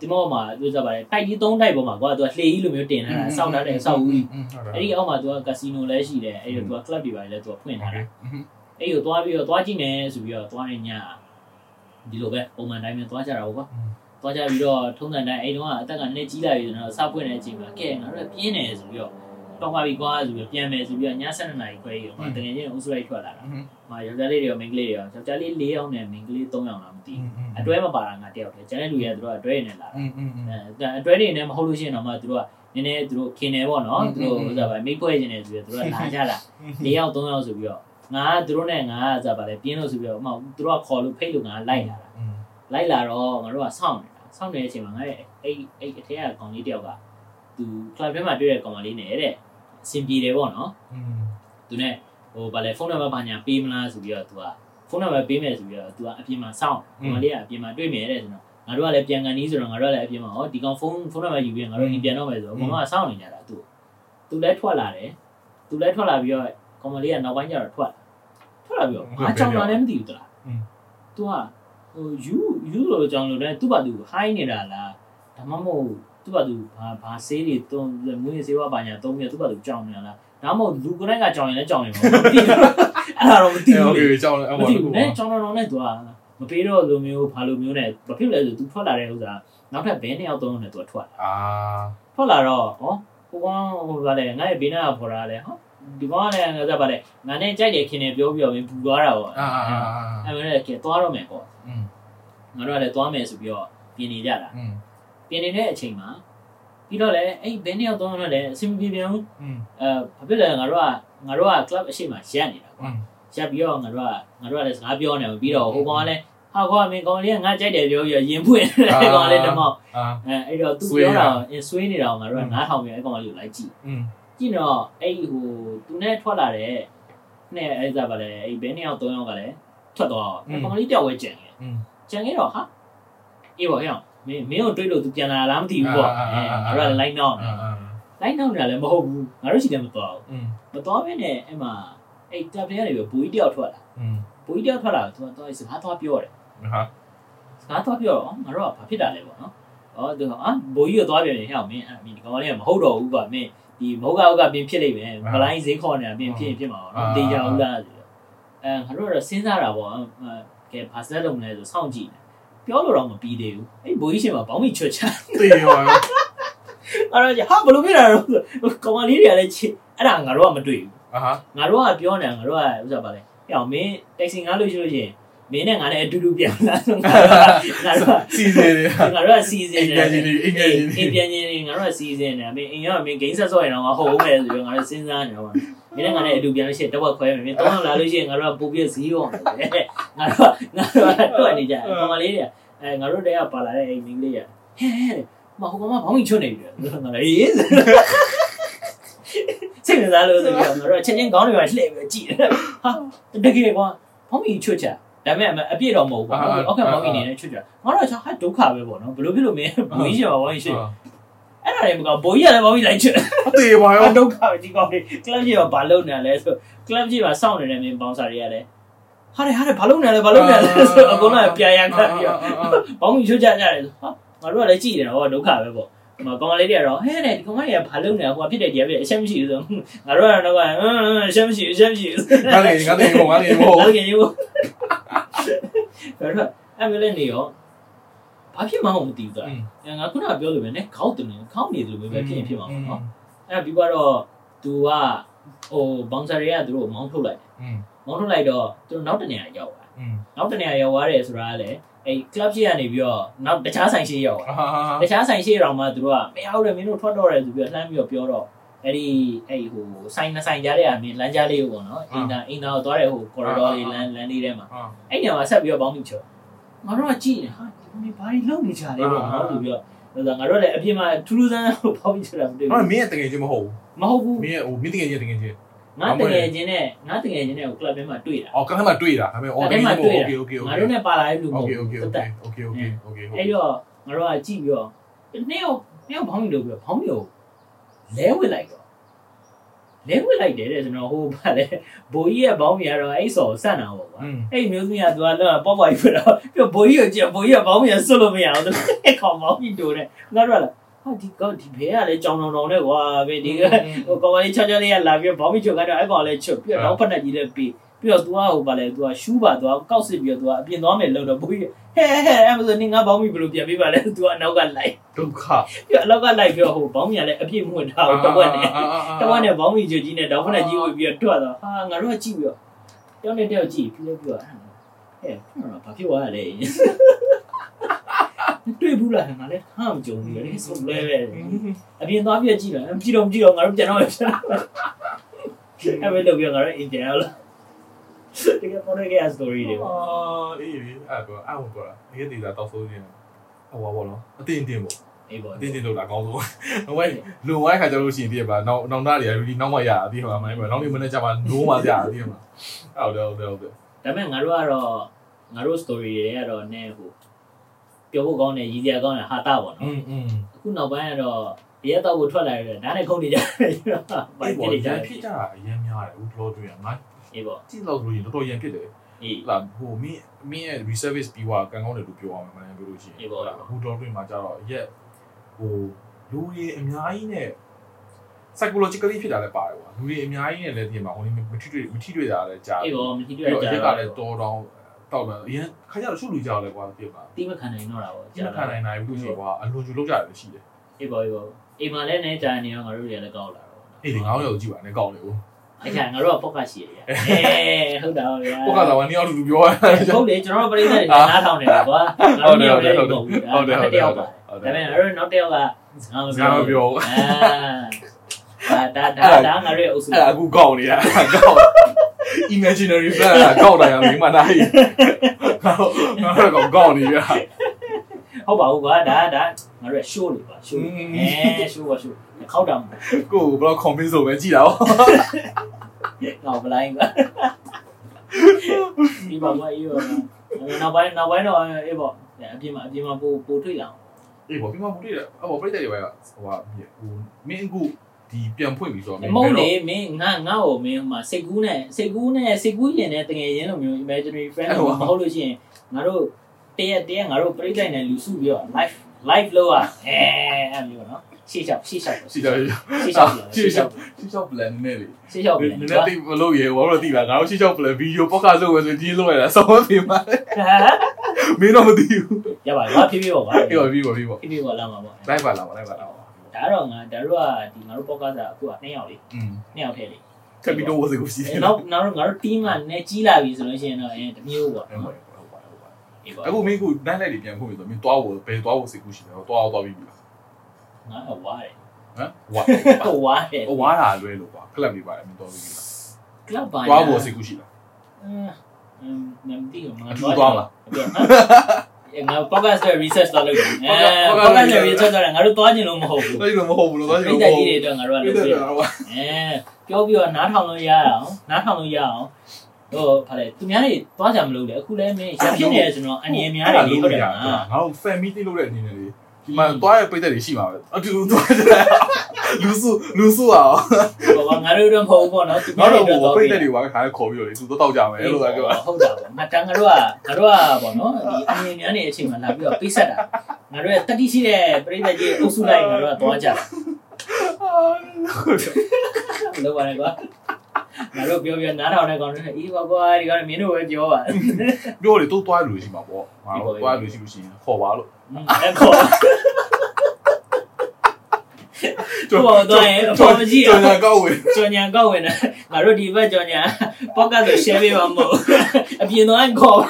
ဒီမောမှာသူစားပါတယ်တိုက်ကြီး၃တိုက်ပေါ်မှာကွာသူကလှေကြီးလိုမျိုးတင်ထားတာစောက်ထားတယ်စောက်ဦးအဲ့ဒီအောက်မှာသူကကာစီနိုလည်းရှိတယ်အဲ့ဒီသူက club တွေပါလေသူကဖွင့်ထားတာအဲ့ဒီကိုသွားပြီးတော့သွားကြည့်မယ်ဆိုပြီးတော့သွားနေည ဒီလိုပဲပုံမှန်တိုင်းပဲသွားကြတာပေါ့ကွာသွားကြပြီးတော့ထုံးစံတိုင်းအဲ့တုန်းကအသက်ကနည်းနည်းကြီးလာပြီဆိုတော့အစပွင့်တဲ့အချိန်မှာကဲငါတို့ကပြင်းတယ်ဆိုပြီးတော့တော့ပါပြီကွာဆိုပြီးပြန်မယ်ဆိုပြီးည7:00နာရီခွဲကြီးတော့တကယ်ချင်းအုပ်စုလိုက်ထွက်လာတာ။ဟာယောက်ျားလေးတွေရောမိန်းကလေးတွေရောယောက်ျားလေး၄ယောက်နဲ့မိန်းကလေး၃ယောက်လားမသိဘူး။အတွဲမပါတာငါတယောက်ပဲ။ကျန်တဲ့လူတွေကသူတို့အတွဲနေလာတာ။အဲအတွဲနေနေမဟုတ်လို့ရှိရင်တော့မှသူတို့ကနည်းနည်းသူတို့ခင်နေပေါ့နော်။သူတို့ဥစားပါမိတ်ဖွဲ့နေတယ်ဆိုပြီးသူတို့ကလာကြတာ။၄ယောက်၃ယောက်ဆိုပြီးတော့ ငါကသူတို့နဲ့ငါကဇာပါလေပြင်းလို့ဆိုပြီးတော့အမသူတို့ကခေါ်လို့ဖိတ်လို့ငါလိုက်လာတာလိုက်လာတော့ငါတို့ကစောင့်နေတာစောင့်နေတဲ့အချိန်မှာငါရဲ့အဲ့အဲ့အထက်ကကောင်လေးတယောက်ကသူ club ထဲမှာတွေ့တဲ့ကောင်မလေးနဲ့တဲ့အဆင်ပြေတယ်ပေါ့နော်သူနဲ့ဟိုဗာလေဖုန်းနံပါတ်ဘာညာပေးမလားဆိုပြီးတော့သူကဖုန်းနံပါတ်ပေးမယ်ဆိုပြီးတော့သူကအပြင်မှာစောင့်ကောင်မလေးကအပြင်မှာတွေ့မယ်တဲ့ဆိုတော့ငါတို့ကလည်းပြန်ကန်နီးဆိုတော့ငါတို့ကလည်းအပြင်မှာဟောဒီကောင်ဖုန်းဖုန်းနံပါတ်ယူပြီးငါတို့ဒီပြန်တော့မယ်ဆိုတော့မမကစောင့်နေကြတာသူသူလည်းထွက်လာတယ်သူလည်းထွက်လာပြီးတော့ကောင်မလေးကနောက်ပိုင်းကျတော့ထွက် ထွက်လာပြီးတော့ဘာကြောင်လာလဲမသိဘူးတလား။ तू ကဟို you you လို့ကြောင်လို့လဲသူ့ဘာသူ high နေတာလားဒါမှမဟုတ်သူ့ဘာသူဘာဘာဆေးတွေတွန်းမွေးဆေးဝါးဘာညာတုံးပြီးသူ့ဘာသူကြောင်နေတာလား။ဒါမှမဟုတ်လူကိုယ်တိုင်ကကြောင်ရင်လည်းကြောင်နေမှာမသိဘူး။အဲ့ဒါတော့မသိဘူး။
ဟုတ်
ပြီ
ကြောင်လ
ည်း
အဲ့
ပါလို့။နဲ့ကြောင်တော့နဲ့သူကမပေးတော့လိုမျိုးဘာလိုမျိုးနဲ့မဖြစ်လဲဆို तू ထွက်လာတဲ့ဥစ္စာနောက်ထပ်ဘယ်နှစ်ယောက်သုံးလို့နဲ့ तू ထွက်လာ။
အာ
ထွက်လာတော့ဟောဟိုကောင်ဟိုကလည်းငါ့ရဲ့ဘေးနားကပေါ်လာတယ်ဟော ဒီကောင်ကလည်းငါစားပါတယ်ငါနဲ့ကြိုက်တယ်ခင်တယ်ပြောပြီးတော့ပူသွားတာပေါ့
အာအဲ့
မဲ့လည်းကဲသွားတော့မယ်ပေါ့ငါတို့ကလည်းသွားမယ်ဆိုပြီးတော့ပြင်နေကြတာပြင်နေတဲ့အချိန်မှာပြီးတော့လည်းအဲ့ဘယ်နှစ်ယောက်သွားတော့လဲအဆင်မပြေပြန်ဘူးအဲဘာဖြစ်လဲငါတို့ကငါတို့က club အရှိမရက်နေတာကွာရက်ပြီးတော့ငါတို့ကငါတို့ကလည်းစကားပြောနေပြီပြီးတော့ဟိုကောင်ကလည်းဟာကွာမင်းကောင်လေးကငါကြိုက်တယ်ပြောပြီးရင်ပွင့်တယ်ကောင်လေးတမောက်
အဲ
အဲ့တော့သူပြောတာအင်းဆွေးနေတာကိုငါတို့ကနားထောင်ပြီးအဲ့ကောင်လေးကိုလိုက်ကြည့် ကြည့်တော့အဲ့ဟိုသူနဲ့ထွက်လာတဲ့နဲ့အဲ့ဒါပါလေအဲ့ဘယ်နှစ်ယောက်သုံးယောက်ကလည်းထွက်သွားတော့ကောင်လေးတယောက်ပဲကြံ
တယ်
ကြံခဲ့တော့ဟာအေးပေါ့ဟဲ့မင်းမင်းကိုတွေးလို့သူပြန်လာလားမသိဘူးပေါ့အဲငါတို့ကလိုက်နောက်လိုက်နောက်နေတာလည်းမဟုတ်ဘူးငါတို့ရှိတယ်မသွားဘူးမသွားဘဲနဲ့အဲ့မှာအဲ့တပ်ထဲကနေပြီးဘူကြီးတယောက်ထွက်လာဘူကြီးတယောက်ထွက်လာတော့သူကသွားစကားသွားပြောတယ်
ဟာ
စကားသွားပြောတော့ငါတို့ကဘာဖြစ်တာလဲပေါ့နော်အော်သူကအာဘိုးကြီးကသွားပြန်နေဟဲ့မင်းအမင်းဒီကောင်လေးကမဟုတ်တော့ဘူးပါမင်း ဒီမဟုတ်ကဟုတ်ကပြင်ဖြစ်လိမ့်မယ်ဘလိုင်းဈေးခေါ်နေတာပြင်ဖြစ်ဖြစ်မှာပေါ့နော်တေးကြဘူးလားဆိုတော့အဲငါတို့ကတော့စဉ်းစားတာပေါ့ကဲဘာစက်လုံးလဲဆိုစောင့်ကြည့်ပြောလို့တော့မပြီးသေးဘူးအဲ့ဘူကြီးရှင်မှာဘောင်းမီချွတ်ချ
တေးရော
အဲ့တော့ဟာဘယ်လိုဖြစ်တာလဲကောင်မလေးတွေကလည်းချစ်အဲ့ဒါငါတို့ကမတွေ့ဘူး
အာဟာ
ငါတို့ကပြောနေတာငါတို့ကဥစ္စာပါလေဟဲ့အောင်မင်းတက်ဆီငါလို့ရှိလို့ရှိရင် မင်းနဲ့ငါနဲ့အတူတူပြန်လာဆိုငါတို့ကငါတို့က
စီစဉ်နေ
ငါတို့ကစီစဉ်နေ
အင်္ဂါကြီးတွေအင်္ဂါကြီးတွေ
အိမ်ပြန်ချင်းနေငါတို့ကစီစဉ်နေမင်းအိမ်ရောက်မင်းဂိမ်းဆက်ဆော့ရင်တော့ငါဟုတ်ဦးမယ်ဆိုပြီးငါတို့စဉ်းစားနေတာပေါ့မင်းနဲ့ငါနဲ့အတူပြန်လို့ရှိရင်တော့ခွဲမယ်မင်းတော့လာလို့ရှိရင်ငါတို့ကပို့ပြဈေးရောငါတို့ကငါတို့ကတွက်နေကြကောင်မလေးတွေအဲငါတို့တည်းကပါလာတဲ့အိမ်မင်းလေးရဟဲ့မဟုတ်ကောင်မဘောင်းချွတ်နေပြီငါလည်းအေးစိတ်ဝင်စားလို့ဆိုပြီးတော့ငါတို့ချင်းချင်းခေါင်းတွေပါလှည့်ပြီးကြည့်ဟာတကယ်ကွာဘောင်းချွတ်ချ ဒါပေမဲ့အပြည့်တော့မဟုတ်ဘူးပေါ့အောက်ကမောင်ကြီးနေနဲ့ချွတ်ကြငါတော့ချောဟာဒုက္ခပဲပေါ့နော်ဘယ်လိုဖြစ်လို့မင်းဘွေးရှင်ပါဘောကြီးရှင်အဲ့ဒါလည်းမကောင်းဘိုးကြီးကလည်းဘောကြီးလိုက်ချင်
အသေးပါရော
ဒုက္ခပဲဒီကောင်လေးကလပ်ကြီးကဘာလုပ်နေလဲဆိုကလပ်ကြီးကစောင့်နေတဲ့မင်းပေါင်းစာတွေကလည်းဟာတယ်ဟာတယ်ဘာလုပ်နေလဲဘာလုပ်နေလဲဆိုအကုန်လုံးပြန်ရန်ခတ်ပြီးတော့ဘောင်းကြီးချွတ်ကြကြတယ်ဆိုဟာငါတို့ကလည်းကြည်နေတာဟောဒုက္ခပဲပေါ့ဟိုမှာကောင်လေးတွေကတော့ဟဲ့တဲ့ဒီကောင်မတွေကဘာလုပ်နေလဲဟိုကဖြစ်တယ်တရားဖြစ်အချက်မရှိဘူးဆိုငါတို့ကတော့ဟမ်အချက်မရှိအချက်မရှိဘူး
ငါလည်းငါလည်းငါလည်းငါ
လည်း ဘယ်တော့အဲ့မလဲနေရောဘာဖြစ်မှမသိဘူးသားအဲငါခုနကပြောလို့ပဲねခေါက်တယ်ခေါက်နေတယ်လို့ပဲဖြစ်ရင်ဖြစ်မှာပေါ့နော်အဲ့ပြီးတော့ तू ကဟိုဘောင်ဆာတွေကသူတို့မောင်းထုတ်လိုက်မောင်းထုတ်လိုက်တော့သူတို့နောက်တနေရာရောက်သွားနောက်တနေရာရောက်သွားတယ်ဆိုတာကလည်းအဲ့ club ရှိရနေပြီးတော့နောက်တခြားဆိုင်ရှိရောက်သွားတခြားဆိုင်ရှိတော့မှသူတို့ကမရောက်တယ်မင်းတို့ထွက်တော့တယ်ဆိုပြီးတော့လှမ်းပြီးတော့ပြောတော့ အဲ့ဒီအဲ့ဟိုဆိုင်နှဆိုင်ကြားတဲ့အမြင်လမ်းကြားလေးပေါ့နော်အင်းသာအင်းသာကိုသွားတဲ့ဟို corridor လေးလမ်းလမ်းလေးထဲမှာ
အဲ့
ညမှာဆက်ပြီးတော့ပေါင်းမှုချော်ငါတို့ကကြည့်နေဟာဒီဘာကြီးလုံနေကြလဲပေါ့နော်လို့ပြီးတော့ဆိုတော့ငါတို့လည်းအပြင်မှာထူးထူးဆန်းဟိုပေါင်းပြီးချော်တာမတွေ့ဘူးဟာ
မင်းကတကယ်ချင်းမဟုတ်ဘူး
မဟုတ်ဘူး
မင်းကဟိုမင်းတကယ်ချင်းတကယ်ချင်း
ငါတကယ်ချင်းနဲ့ငါတကယ်ချင်းနဲ့ကို club ထဲမှာတွေ့တာ။
အော် club ထဲမှာတွေ့တာ။ဒါပေမဲ့ okay okay okay okay
ငါတို့နဲ့ပါလာတဲ့လူမျိုး
okay okay okay okay okay okay
အဲ့တော့ငါတို့ကကြည့်ပြီးတော့နေ့ရောနေ့ရောဘောင်းမီလို့ပြီးတော့ဘောင်းမီကို လဲဝင်လိုက်တော့လဲဝင်လိုက်တယ်တဲ့ကျွန်တော်ဟိုဗါလဲဘိုးကြီးရဲ့ဘောင်းမြကတော့အဲ့ဆော်ဆန့်တာပေါ့ကွာအဲ့မျိုးသမီးကသူကလောပေါ့ပေါ့ကြီးပြတော့ပြဘိုးကြီးကိုကြည့်ဘိုးကြီးကဘောင်းမြဆွတ်လို့မရအောင်သူကခေါင်းဘောင်းကြီးတိုးတယ်ငါတို့ကလားဟာဒီကောင်ဒီဘဲကလည်းကြောင်တောင်တောင်နဲ့ကွာပဲဒီကဟိုကောင်လေးချောချောလေးကလာပြီးဘောင်းကြီးချွတ်ကတော့အဲ့ကောင်လေးချွတ်ပြီးတော့နောက်ဖက်နဲ့ကြီးလည်းပြီးပြီးတော့သူကဟိုဗါလဲသူကရှူးပါသွားကောက်စစ်ပြီးတော့သူကအပြင်သွားမယ်လို့တော့ဘိုးကြီး ဟဲဟဲအဲ့မဆိုနေငါဘောင်းမီဘယ်လိုပြန်ပြီးပါလဲ तू ကအနောက်ကလိုက်
ဒုက္ခ
ပြီးတော့အနောက်ကလိုက်ပြီးတော့ဟိုဘောင်းမီကလည်းအပြည့်မွင့်ထားတော့တဝက်နဲ့တဝက်နဲ့ဘောင်းမီချုပ်ကြီးနဲ့တောင်ဖက်နဲ့ကြီးဝင်ပြီးတော့ထွက်တော့ဟာငါတို့ကကြည့်ပြီးတော့တယောက်နဲ့တယောက်ကြည့်ပြီးလည်းပြီးတော့ဟဲ့ဘာဖြစ်သွားလဲတွေ့ဘူးလားငါလည်းဟာမကြုံဘူးလေဆုံးလဲပဲအပြင်သွားပြကြည့်လားကြည့်တော့ကြည့်တော့ငါတို့ပြန်တော့ပြန်အဲ့ပဲလို့ပြောငါတို့အင်ဂျင်လာ တကယ်ပေါ်နေတဲ့ story တွေပေါ့
အော်အေးအဲ့ကောအဲ့ဟုတ်ကောတကယ်တည်တာတောက်ဆိုးနေတာဟောပါတော့အတင်းတင်းပေါ့
အေးပေါ့
အတင်းတင်းလို့လာကောင်းဆုံးဟိုကလွန်သွားခါကျတော့ရှင်တည်ပါနောက်နောက်သားတွေကဒီနောက်မှရအတင်းပါမိုင်းပေါ့နောက်နေ့မနေ့ကျမှနိုးမှရအတင်းပါဟုတ်တယ်ဟုတ်တယ်ဟုတ်တယ်
ဒါပေမဲ့ငါတို့ကတော့ငါတို့ story တွေကတော့နည်းဟိုပြောဖို့ကောင်းတယ်ရည်ရကောင်းတယ်ဟာတာပေါ့နော်
อืม
အခုနောက်ပိုင်းကတော့ရဲတော့ကိုထွက်လာရတယ်ဒါနဲ့ခုန်နေကြတယ်ဘာဖြစ်နေကြလဲ
ဖြစ်ကြတာအရင်များတယ်ဦးဘလော့တွေငါ
အေးပေါ့
ကြည့်လို့ဆိုရင်တော်တော်ရန်ဖြစ်တယ်
အေး
လာဟိုမင်းမင်းရဲ့ reservice ပြီးွားကန်ကောင်းတယ်လို့ပြောအောင်မှန်းပြောလို့ရှိရင်
အေးပေါ့
ဟိုတော်တွေ့မှာကြတော့ရက်ဟိုလူကြီးအများကြီးနဲ့ psychologically ဖြစ်တာလည်းပါတယ်ကွာလူကြီးအများကြီးနဲ့လည်းဒီမှာဟိုမထိတွေ့မထိတွေ့တာလည်းကြား
အေးပေါ့မကြည့်
ပြီး
တွေ့
တော့
ကြ
ရက်က
တာ
လည်းတော်တော်တောက်တယ်အရင်ခါကျတော့ရှုလူကြတယ်ကွာပြပါ
တိမခံနိုင်တော့တာပေါ့
ဒီမခံနိုင်နိုင်ဘူးလို့ရှိရင်ကွာအလွန်ကျူလောက်ကြတယ်ရှိတယ်
အေးပေါ့အေးပေါ့အိမ်မှာလည်းနေကြနေတော့ငါတို့တွေလည်းကောက်လာတော့
အေးဒီငောင်းရုံကြည့်ပါနဲ့ကောင်းတယ်ဦး
အဲ့ကျငါတို့ကပေါ့ကရှိရတယ်အေးဟုတ်တာဟုတ်ဗျာ
ပုတ်ကတော့နှစ်ယောက်တူတူပြောရ
ဟုတ်လေကျွန်တော်တို့ပြည်သက်တွေနားထောင်နေတယ်ကွာငါတို့မျိုးလည်းဟုတ်ဘူး
ဟုတ်တယ်ဟုတ်တယ်
တယော
ဟုတ်
က်
တယ်
ပါ
ဟုတ်တ
ဒါ
ယ်
ပေမဲ့ငါတို့နောက်တစ်ယောက်ကငါမ
ငါ
ပြော
မပြော
အာဒါဒါဒါငါတို့ရဲ့အုပ်စု
အဲ့အခုကောက်နေတာကောက် imaginary plan ကောက်တာရမင်းမနိုင်ငါငါတော့ကောက်နေရ
ဟုတ်ပါဘူးကွာဒါဒါ ငါတို့ရဲ့ show လေးပါ show အဲ show ပါ show ခောက်တာမဟုတ်
ကိုဘယ်တော့ convince လုပ်ပဲကြည်တာဟော
ငါဘလိုင်းကွာဒီပါကွာအေးပါနောက်ပိုင်းနောက်ပိုင်းတော့အေးပေါ့အပြင်မှာအပြင်မှာပို့ပို့ထွေးလာအောင်
အေးပေါ့ပြီးမှဘူးတိတယ်အဲ့ပေါ့ပြိတ္တတွေပဲဟိုဟာဟိုမင်းအခုဒီပြန်ဖွင့်ပြီဆိုတော့
မဟုတ်လေမင်းငါငါ့ကိုမင်းဟိုမှာစိတ်ကူးနဲ့စိတ်ကူးနဲ့စိတ်ကူးရင်နဲ့တကယ်ရင်းလိုမျိုး imaginary friend လို့မဟုတ်လို့ရှိရင်ငါတို့တရက်တရက်ငါတို့ပြိတ္တနဲ့လူစုပြီးတော့ live live လို့อ่ะအဲအဲ့မျိုးနော်ရှေ့လျှောက်ရှေ့လျှောက်
စီတော့
ရှေ့လျှောက်ရှေ့လျှောက်
ရှေ့ချောက် plan နဲ့လေ
ရှေ့လျှောက်
န
ပြီ
ည်းနည်းတိမလို့ရေဘာလို့တိလားငါတို့ရှေ့ချောက် plan video podcast လုပ်ရဆိုဒီလုပ်ရတာစောင်းပြီမှာမင်းတော့မသိဘူး
ရပါဘာဖြစ်ဖြစ်ပေါ့ဗျာ
အေးပါပြီပါပြီပါ
ဖြစ်ဖြစ်ပေါ့လာမှာပေါ့
လိုက်ပါလာပါလိုက်ပါလာပါ
ဒါတော့ငါဒါတို့ကဒီငါတို့ podcast ကအခုက2ယောက်လေ
อืม
2ယောက်ထဲလေ
ကပ်ပြီးတော့ဝစီကိုစီးတယ်
နောက်နောက်တော့ငါတို့ team ကနဲ့ကြီးလာပြီဆိုလို့ရှိရင်တော့အဲတမျိုးပေါ့နော် အေးပေါ့
အခုမင်းကနိုင်လိုက်ပြန်ဖွင့်ပြီဆိုမင်းတွားဖို့ဘယ်တွားဖို့စိတ်ကူးရှိတယ်တွားအောင်တွားပြီးပြီလား
ငါကဝါတယ်
ဟမ်ဝါ
ဝါတယ်
ဝါတာလွဲလို့ကွာကလပ်နေပါတယ်မင်းတွားပြီးပြီလား
club ပါ
တွားဖို့စိတ်ကူးရှိလား
အင်းနမ်တီငါ
သူတွားမလား
ငါ podcast ရဲ့ research တော့လုပ်တယ်အဲ podcast ရဲ့ research တော့ငါတို့တွားကျင်လို့မဟုတ်ဘူး
အဲ့လိုမဟုတ်ဘူးလို့တွားချင်
ပြိ
လို့
တ္တ
မဟုတ်
ကြီး
ဘူး
တွေတော့ငါတို့က
ပြ
လုပ်
ည့်
ပြ
တယ်ကွာ
အဲပြောပြီးတော့နားထောင်လို့ရအောင်နားထောင်လို့ရအောင် ဟိုဖာလေသူများတွေတွားကြမလို့လေအခုလည်းမင်းရဖြစ်နေတယ်ဆိုတော့အနေအများတွေလေးဟုတ်တယ်မလား
ငါတို့ fan meeting လုပ်တဲ့အနေနဲ့လေဒီမှာတွားရပိတ်သက်တွေရှိမှာပဲအတူတူတွားကြတယ်လူစုလူစုအောင်
ဘာငါတို့တော့မဟုတ်ဘူးပေါ့နော်သူ
ငါ
များတွေ
တို့
တော့
ဟို
တော့
ပိတ်သက်တွေပါခါခေါ်ပြီးတော့လေသူတော့တောက်ကြမယ်အဲ့လိုပဲပြော
ဟုတ်တာပေါ့ငါတန်းငါတို့ကငါတို့ကပေါ့နော်ဒီအနေများနေတဲ့အချိန်မှာလာပြီးတော့ပိတ်ဆက်တာငါတို့ရဲ့တတိရှိတဲ့ပြိတ္တကြီးအုပ်စုလိုက်ငါတို့ကသွားကြတာလောပါလေကွာ ငါတို့ပြောပြောနားထောင်တဲ့ကောင်တွေအေးပါကွာဒီကောင်မင်းတို့ပဲပြောပါ
ပြောလေတော့တွားလူရှိမှာပေါ့ငါတို့တွားလူရှိလို့ရှိရင်ခေါ်ပါလို့
အဲ့ခေါ်တော့တော့ရင်ပေါ်မကြည့်
ကျော
အောင််
ညာကောက်ဝင်
ကြော်ညာကောက်ဝင်တာငါတို့ဒီဘက်ကြော်ညာပေါ့ကတ်ဆို share ပေးပါမဟုတ်အပြင်တော့ခေါ်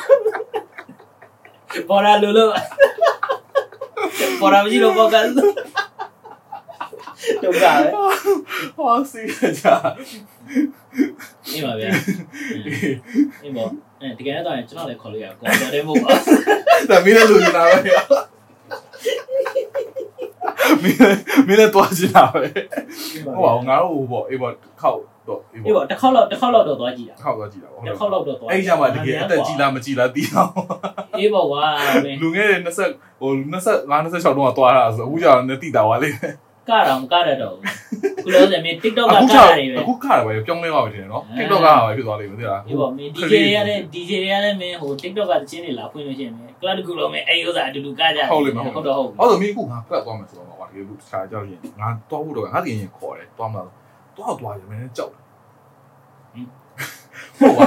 ပေါ်လာလို့လို့ပေါ်လာမကြည့်လို့ပေါ့ကတ်တော့ကပဲ
ဟာစီကြ
အေးပါဗျာအေးပေါ့အဲတကယ်တော့ကျွန်တော်လည်းခေါ်လို့ရကောတော်တယ်မဟုတ်ပါ
ဒါမင်းလည်းလူနေတာပဲမင်းမင်းလည်းတွားချင်တာပဲ
ဘူး
ဟိုပါငါတို့ပေါ့အေးပေါ့ခောက်တော့အေး
အေး
ပေါ့
ပေါ့တစ်ခေါက်လောက်တစ်ခေါက်လောက်တော့သွားကြည့်တာ
ခောက်တော့ကြည့်တာပေါ့
တစ်ခေါက်လောက်တော့သွား
အဲ့ကြမှာတကယ်အသက်ကြီးလားမကြီးလားသိအောင်
အေးပေါ့ကွာမင်း
လူငယ်တွေ20ဟို25 26တော့တွားတာဆိုအခုကျတော့လည်းတိတာပါလေ
ကတော့မကရတော့ဘူး ခုလို့ဆိုရင် TikTok က
အခု
က
ကျ
တာတွေပဲ
အခုခါတယ်ပဲပြောင်းလဲပါပဲထင်တယ်နော် TikTok ကပါပဲဖြစ်သွားလိမ့်မယ်သိလား
ဒီပေါ့မင်း DJ ရတဲ့ DJ ရတဲ့မင်းဟို TikTok ကတချင်းတွေလာဖွင့်လို့ရှိရင်မင်း club တစ်ခုလုံးမင်းအဲ့ဥစ္စာအတူတူကကြတယ်ဟုတ်တော့ဟုတ်
အဲ့တော့မင်းအခုငါဖက်သွားမယ်ဆိုတော့ကွာတကယ်လို့တခြားကြောက်ရင်ငါတွားဖို့တော့ငါတကယ်ရင်ခေါ်တယ်တွားမှာတွားတွားရင်မင်းကြောက်ဟုတ်ပါ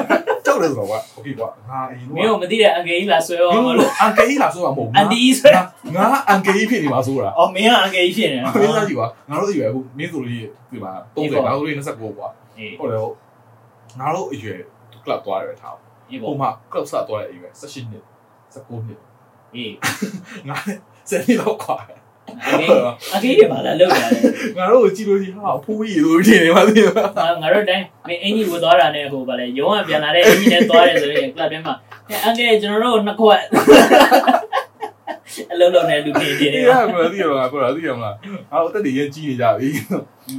ကြောက်တယ်ဆိုတော့ကွာโอเคကွာငါအရင်
မင်းတို့မသိတဲ့အငယ်ကြီးလာဆွဲအောင်မလို့
အန်ကယ်ကြီးလာဆိုတော့မဟုတ်ဘူး
အန်တီကြီးဆွဲ
ငါအန်ကယ်ကြီးဖြစ်နေမှာဆိုတာ
အော်မင်းကအငယ်ကြီးဖြစ်နေ
မင်းသားကြီးကွာငါတို့အရွယ်အခုမင်းဆိုလို့ဒီမှာ30ငါတို့လေး29ကွာ
အေး
ဟုတ်တယ်ဟုတ်ငါတို့အရွယ် club သွားရတယ်ထား
အေး
ဟို
ပေါ့
မှာ club စသွားတဲ့အရွယ်18နှစ်19နှစ်
အေး
ငါ10နှစ်လောက်ကွာ
အငယ်အငယ်တွေပါလာလောက်ရတယ်
ငါတို့ကိုကြည့်လို့ရှိဟာဖူးကြီးလို့ထင်နေပါသေးတယ်
ငါငါတို့တိုင်းမင်းအင်ကြီးဝတ်သွားတာနဲ့ဟိုဗာလေရုံးကပြန်လာတဲ့အင်ကြီးနဲ့သွားတယ်ဆိုရင် club ထဲမှာအငယ်ကျွန်တော်တို့နှစ်ခွက်အလုံးလုံးနဲ့လူပြင်ပြင်နေ
အေးရမသိရတော့ငါပြောတာသိရမလားငါတို့အသက်တွေရင်ကြီးနေကြပြီ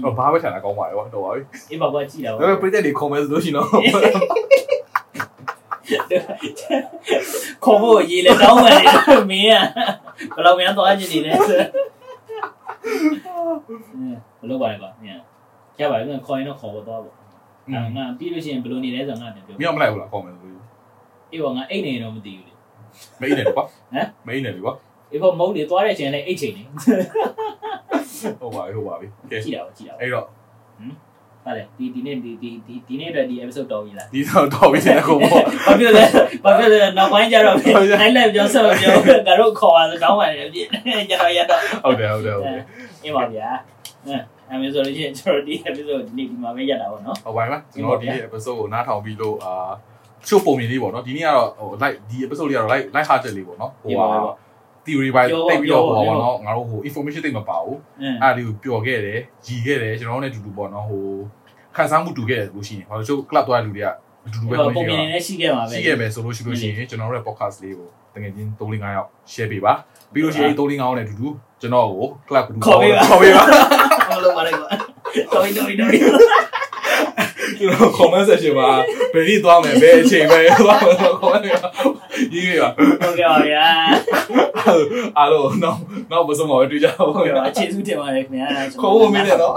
ဟောဘာပဲခြံတာကောင်းပါလေဟောတော့ပါပြီ
အေးပါကွာကြည့်တာ
ဒါ
ပေါ့
ပေမဲ့ပြည့်တဲ့တွေ comment ဆိုလို့ရှိရင်တော့
ခေါ်ဖို့ရေးလဲတောင်းမယ်မင်းကဘယ်လိုများသွားချင်နေလဲဆိုဘယ်လိုပါလဲကွာမင်းရပါတယ်ကွာခေါ်ရင်တော့ခေါ်ဖို့သွားပေါ့အဲငါပြီးလို့ရှိရင်ဘယ်လိုနေလဲဆိုတော့ငါပြန်ပြော
မင်းမလိုက်ဘူးလား comment ဆိုလို့
အေးပေါ့ငါအိတ်နေတော့မသိဘူးလေ
မင်းနေတယ်ကွာ
ဟမ်
မင်းနေတယ်ကွာ
အေးပေါ့မဟုတ်လေသွားတဲ့အချိန်လည်းအိတ်ချိန်နေ
ဟုတ်ပါပြီဟုတ်ပါပြီကဲ
ကြည့်တာပေါ့ကြည့်တာပေါ့
အဲ့တော့
ဟာ လေဒီဒီနေ့ဒီဒီဒီဒီနေ့အတွက်ဒီ episode တော်ပြီလား
ဒီတော့တော့ပြီတဲ့ကိုပေါ့
ဘာဖြစ်လဲဘာဖြစ်လဲနောက်ပိုင်းကျတော့ highlight ပြောဆက်ပြောငါတို့ခေါ်ပါဆိုတောင်းပါတယ်ပြည့်ကျတော့ရတော့
ဟုတ်တယ်ဟုတ်တယ်ဟုတ်တယ်
အေးပါဗျာအဲအမေဆိုလို့ရှိရင်ကျွန်တော်ဒီ episode ဒီနေ့ဒီမှာပဲရတာပေါ့နော်
ဟုတ်ပါပြီကျွန်တော်ဒီ episode ကိုနားထောင်ပြီးလို့အာချို့ပုံမြင်လေးပေါ့နော်ဒီနေ့ကတော့ဟို like ဒီ episode လေးကတော့ like like hearted လေးပေါ့နော်ဟိုဟာ theory by တိတ်ပြီးတော့ဟိုပါပေါ့နော်ငါတို့ဟို information တိတ်မပါဘူး
အင်း
အဲ့ဒါလေးကိုပျော်ခဲ့တယ်ရီခဲ့တယ်ကျွန်တော်တို့နဲ့အတူတူပေါ့နော်ဟိုခန်းစားမှုတူခဲ့တယ်လို့ရှိရင်ဟိုချို့ club သွားတဲ့လူတွေကအတူတူပဲ
ပုံ
ကို
မြင်
ရှိ
နေရှိခဲ့မှာပဲ
ရှိခဲ့မယ်ဆိုလို့ရှိလို့ရှိရင်ကျွန်တော်တို့ရဲ့ podcast လေးကိုတကယ်ချင်း3 5ယောက် share ပေးပါပြီးလို့ရှိရင်3 5ယောက်နဲ့အတူတူကျွန်တော်ကို club တူခေါ်ပေးပါ
မလို့ပါလေကွာတော်တော်တော်တော်
ကျွန်တော် comment section မှာဘယ်ဒီသွားမယ်ဘယ်အချိန်ပဲသွားမယ် comment ရေးရပါ
ဟုတ်ကဲ့ပါဗျာ
အားလုံးတော့တော့မစမောတွေ့ကြပါ
ဘူးဗျာအခြေစုတင်ပါတယ်ခင်ဗျာ
ခေါ်ဖို့မင်းတယ်နော်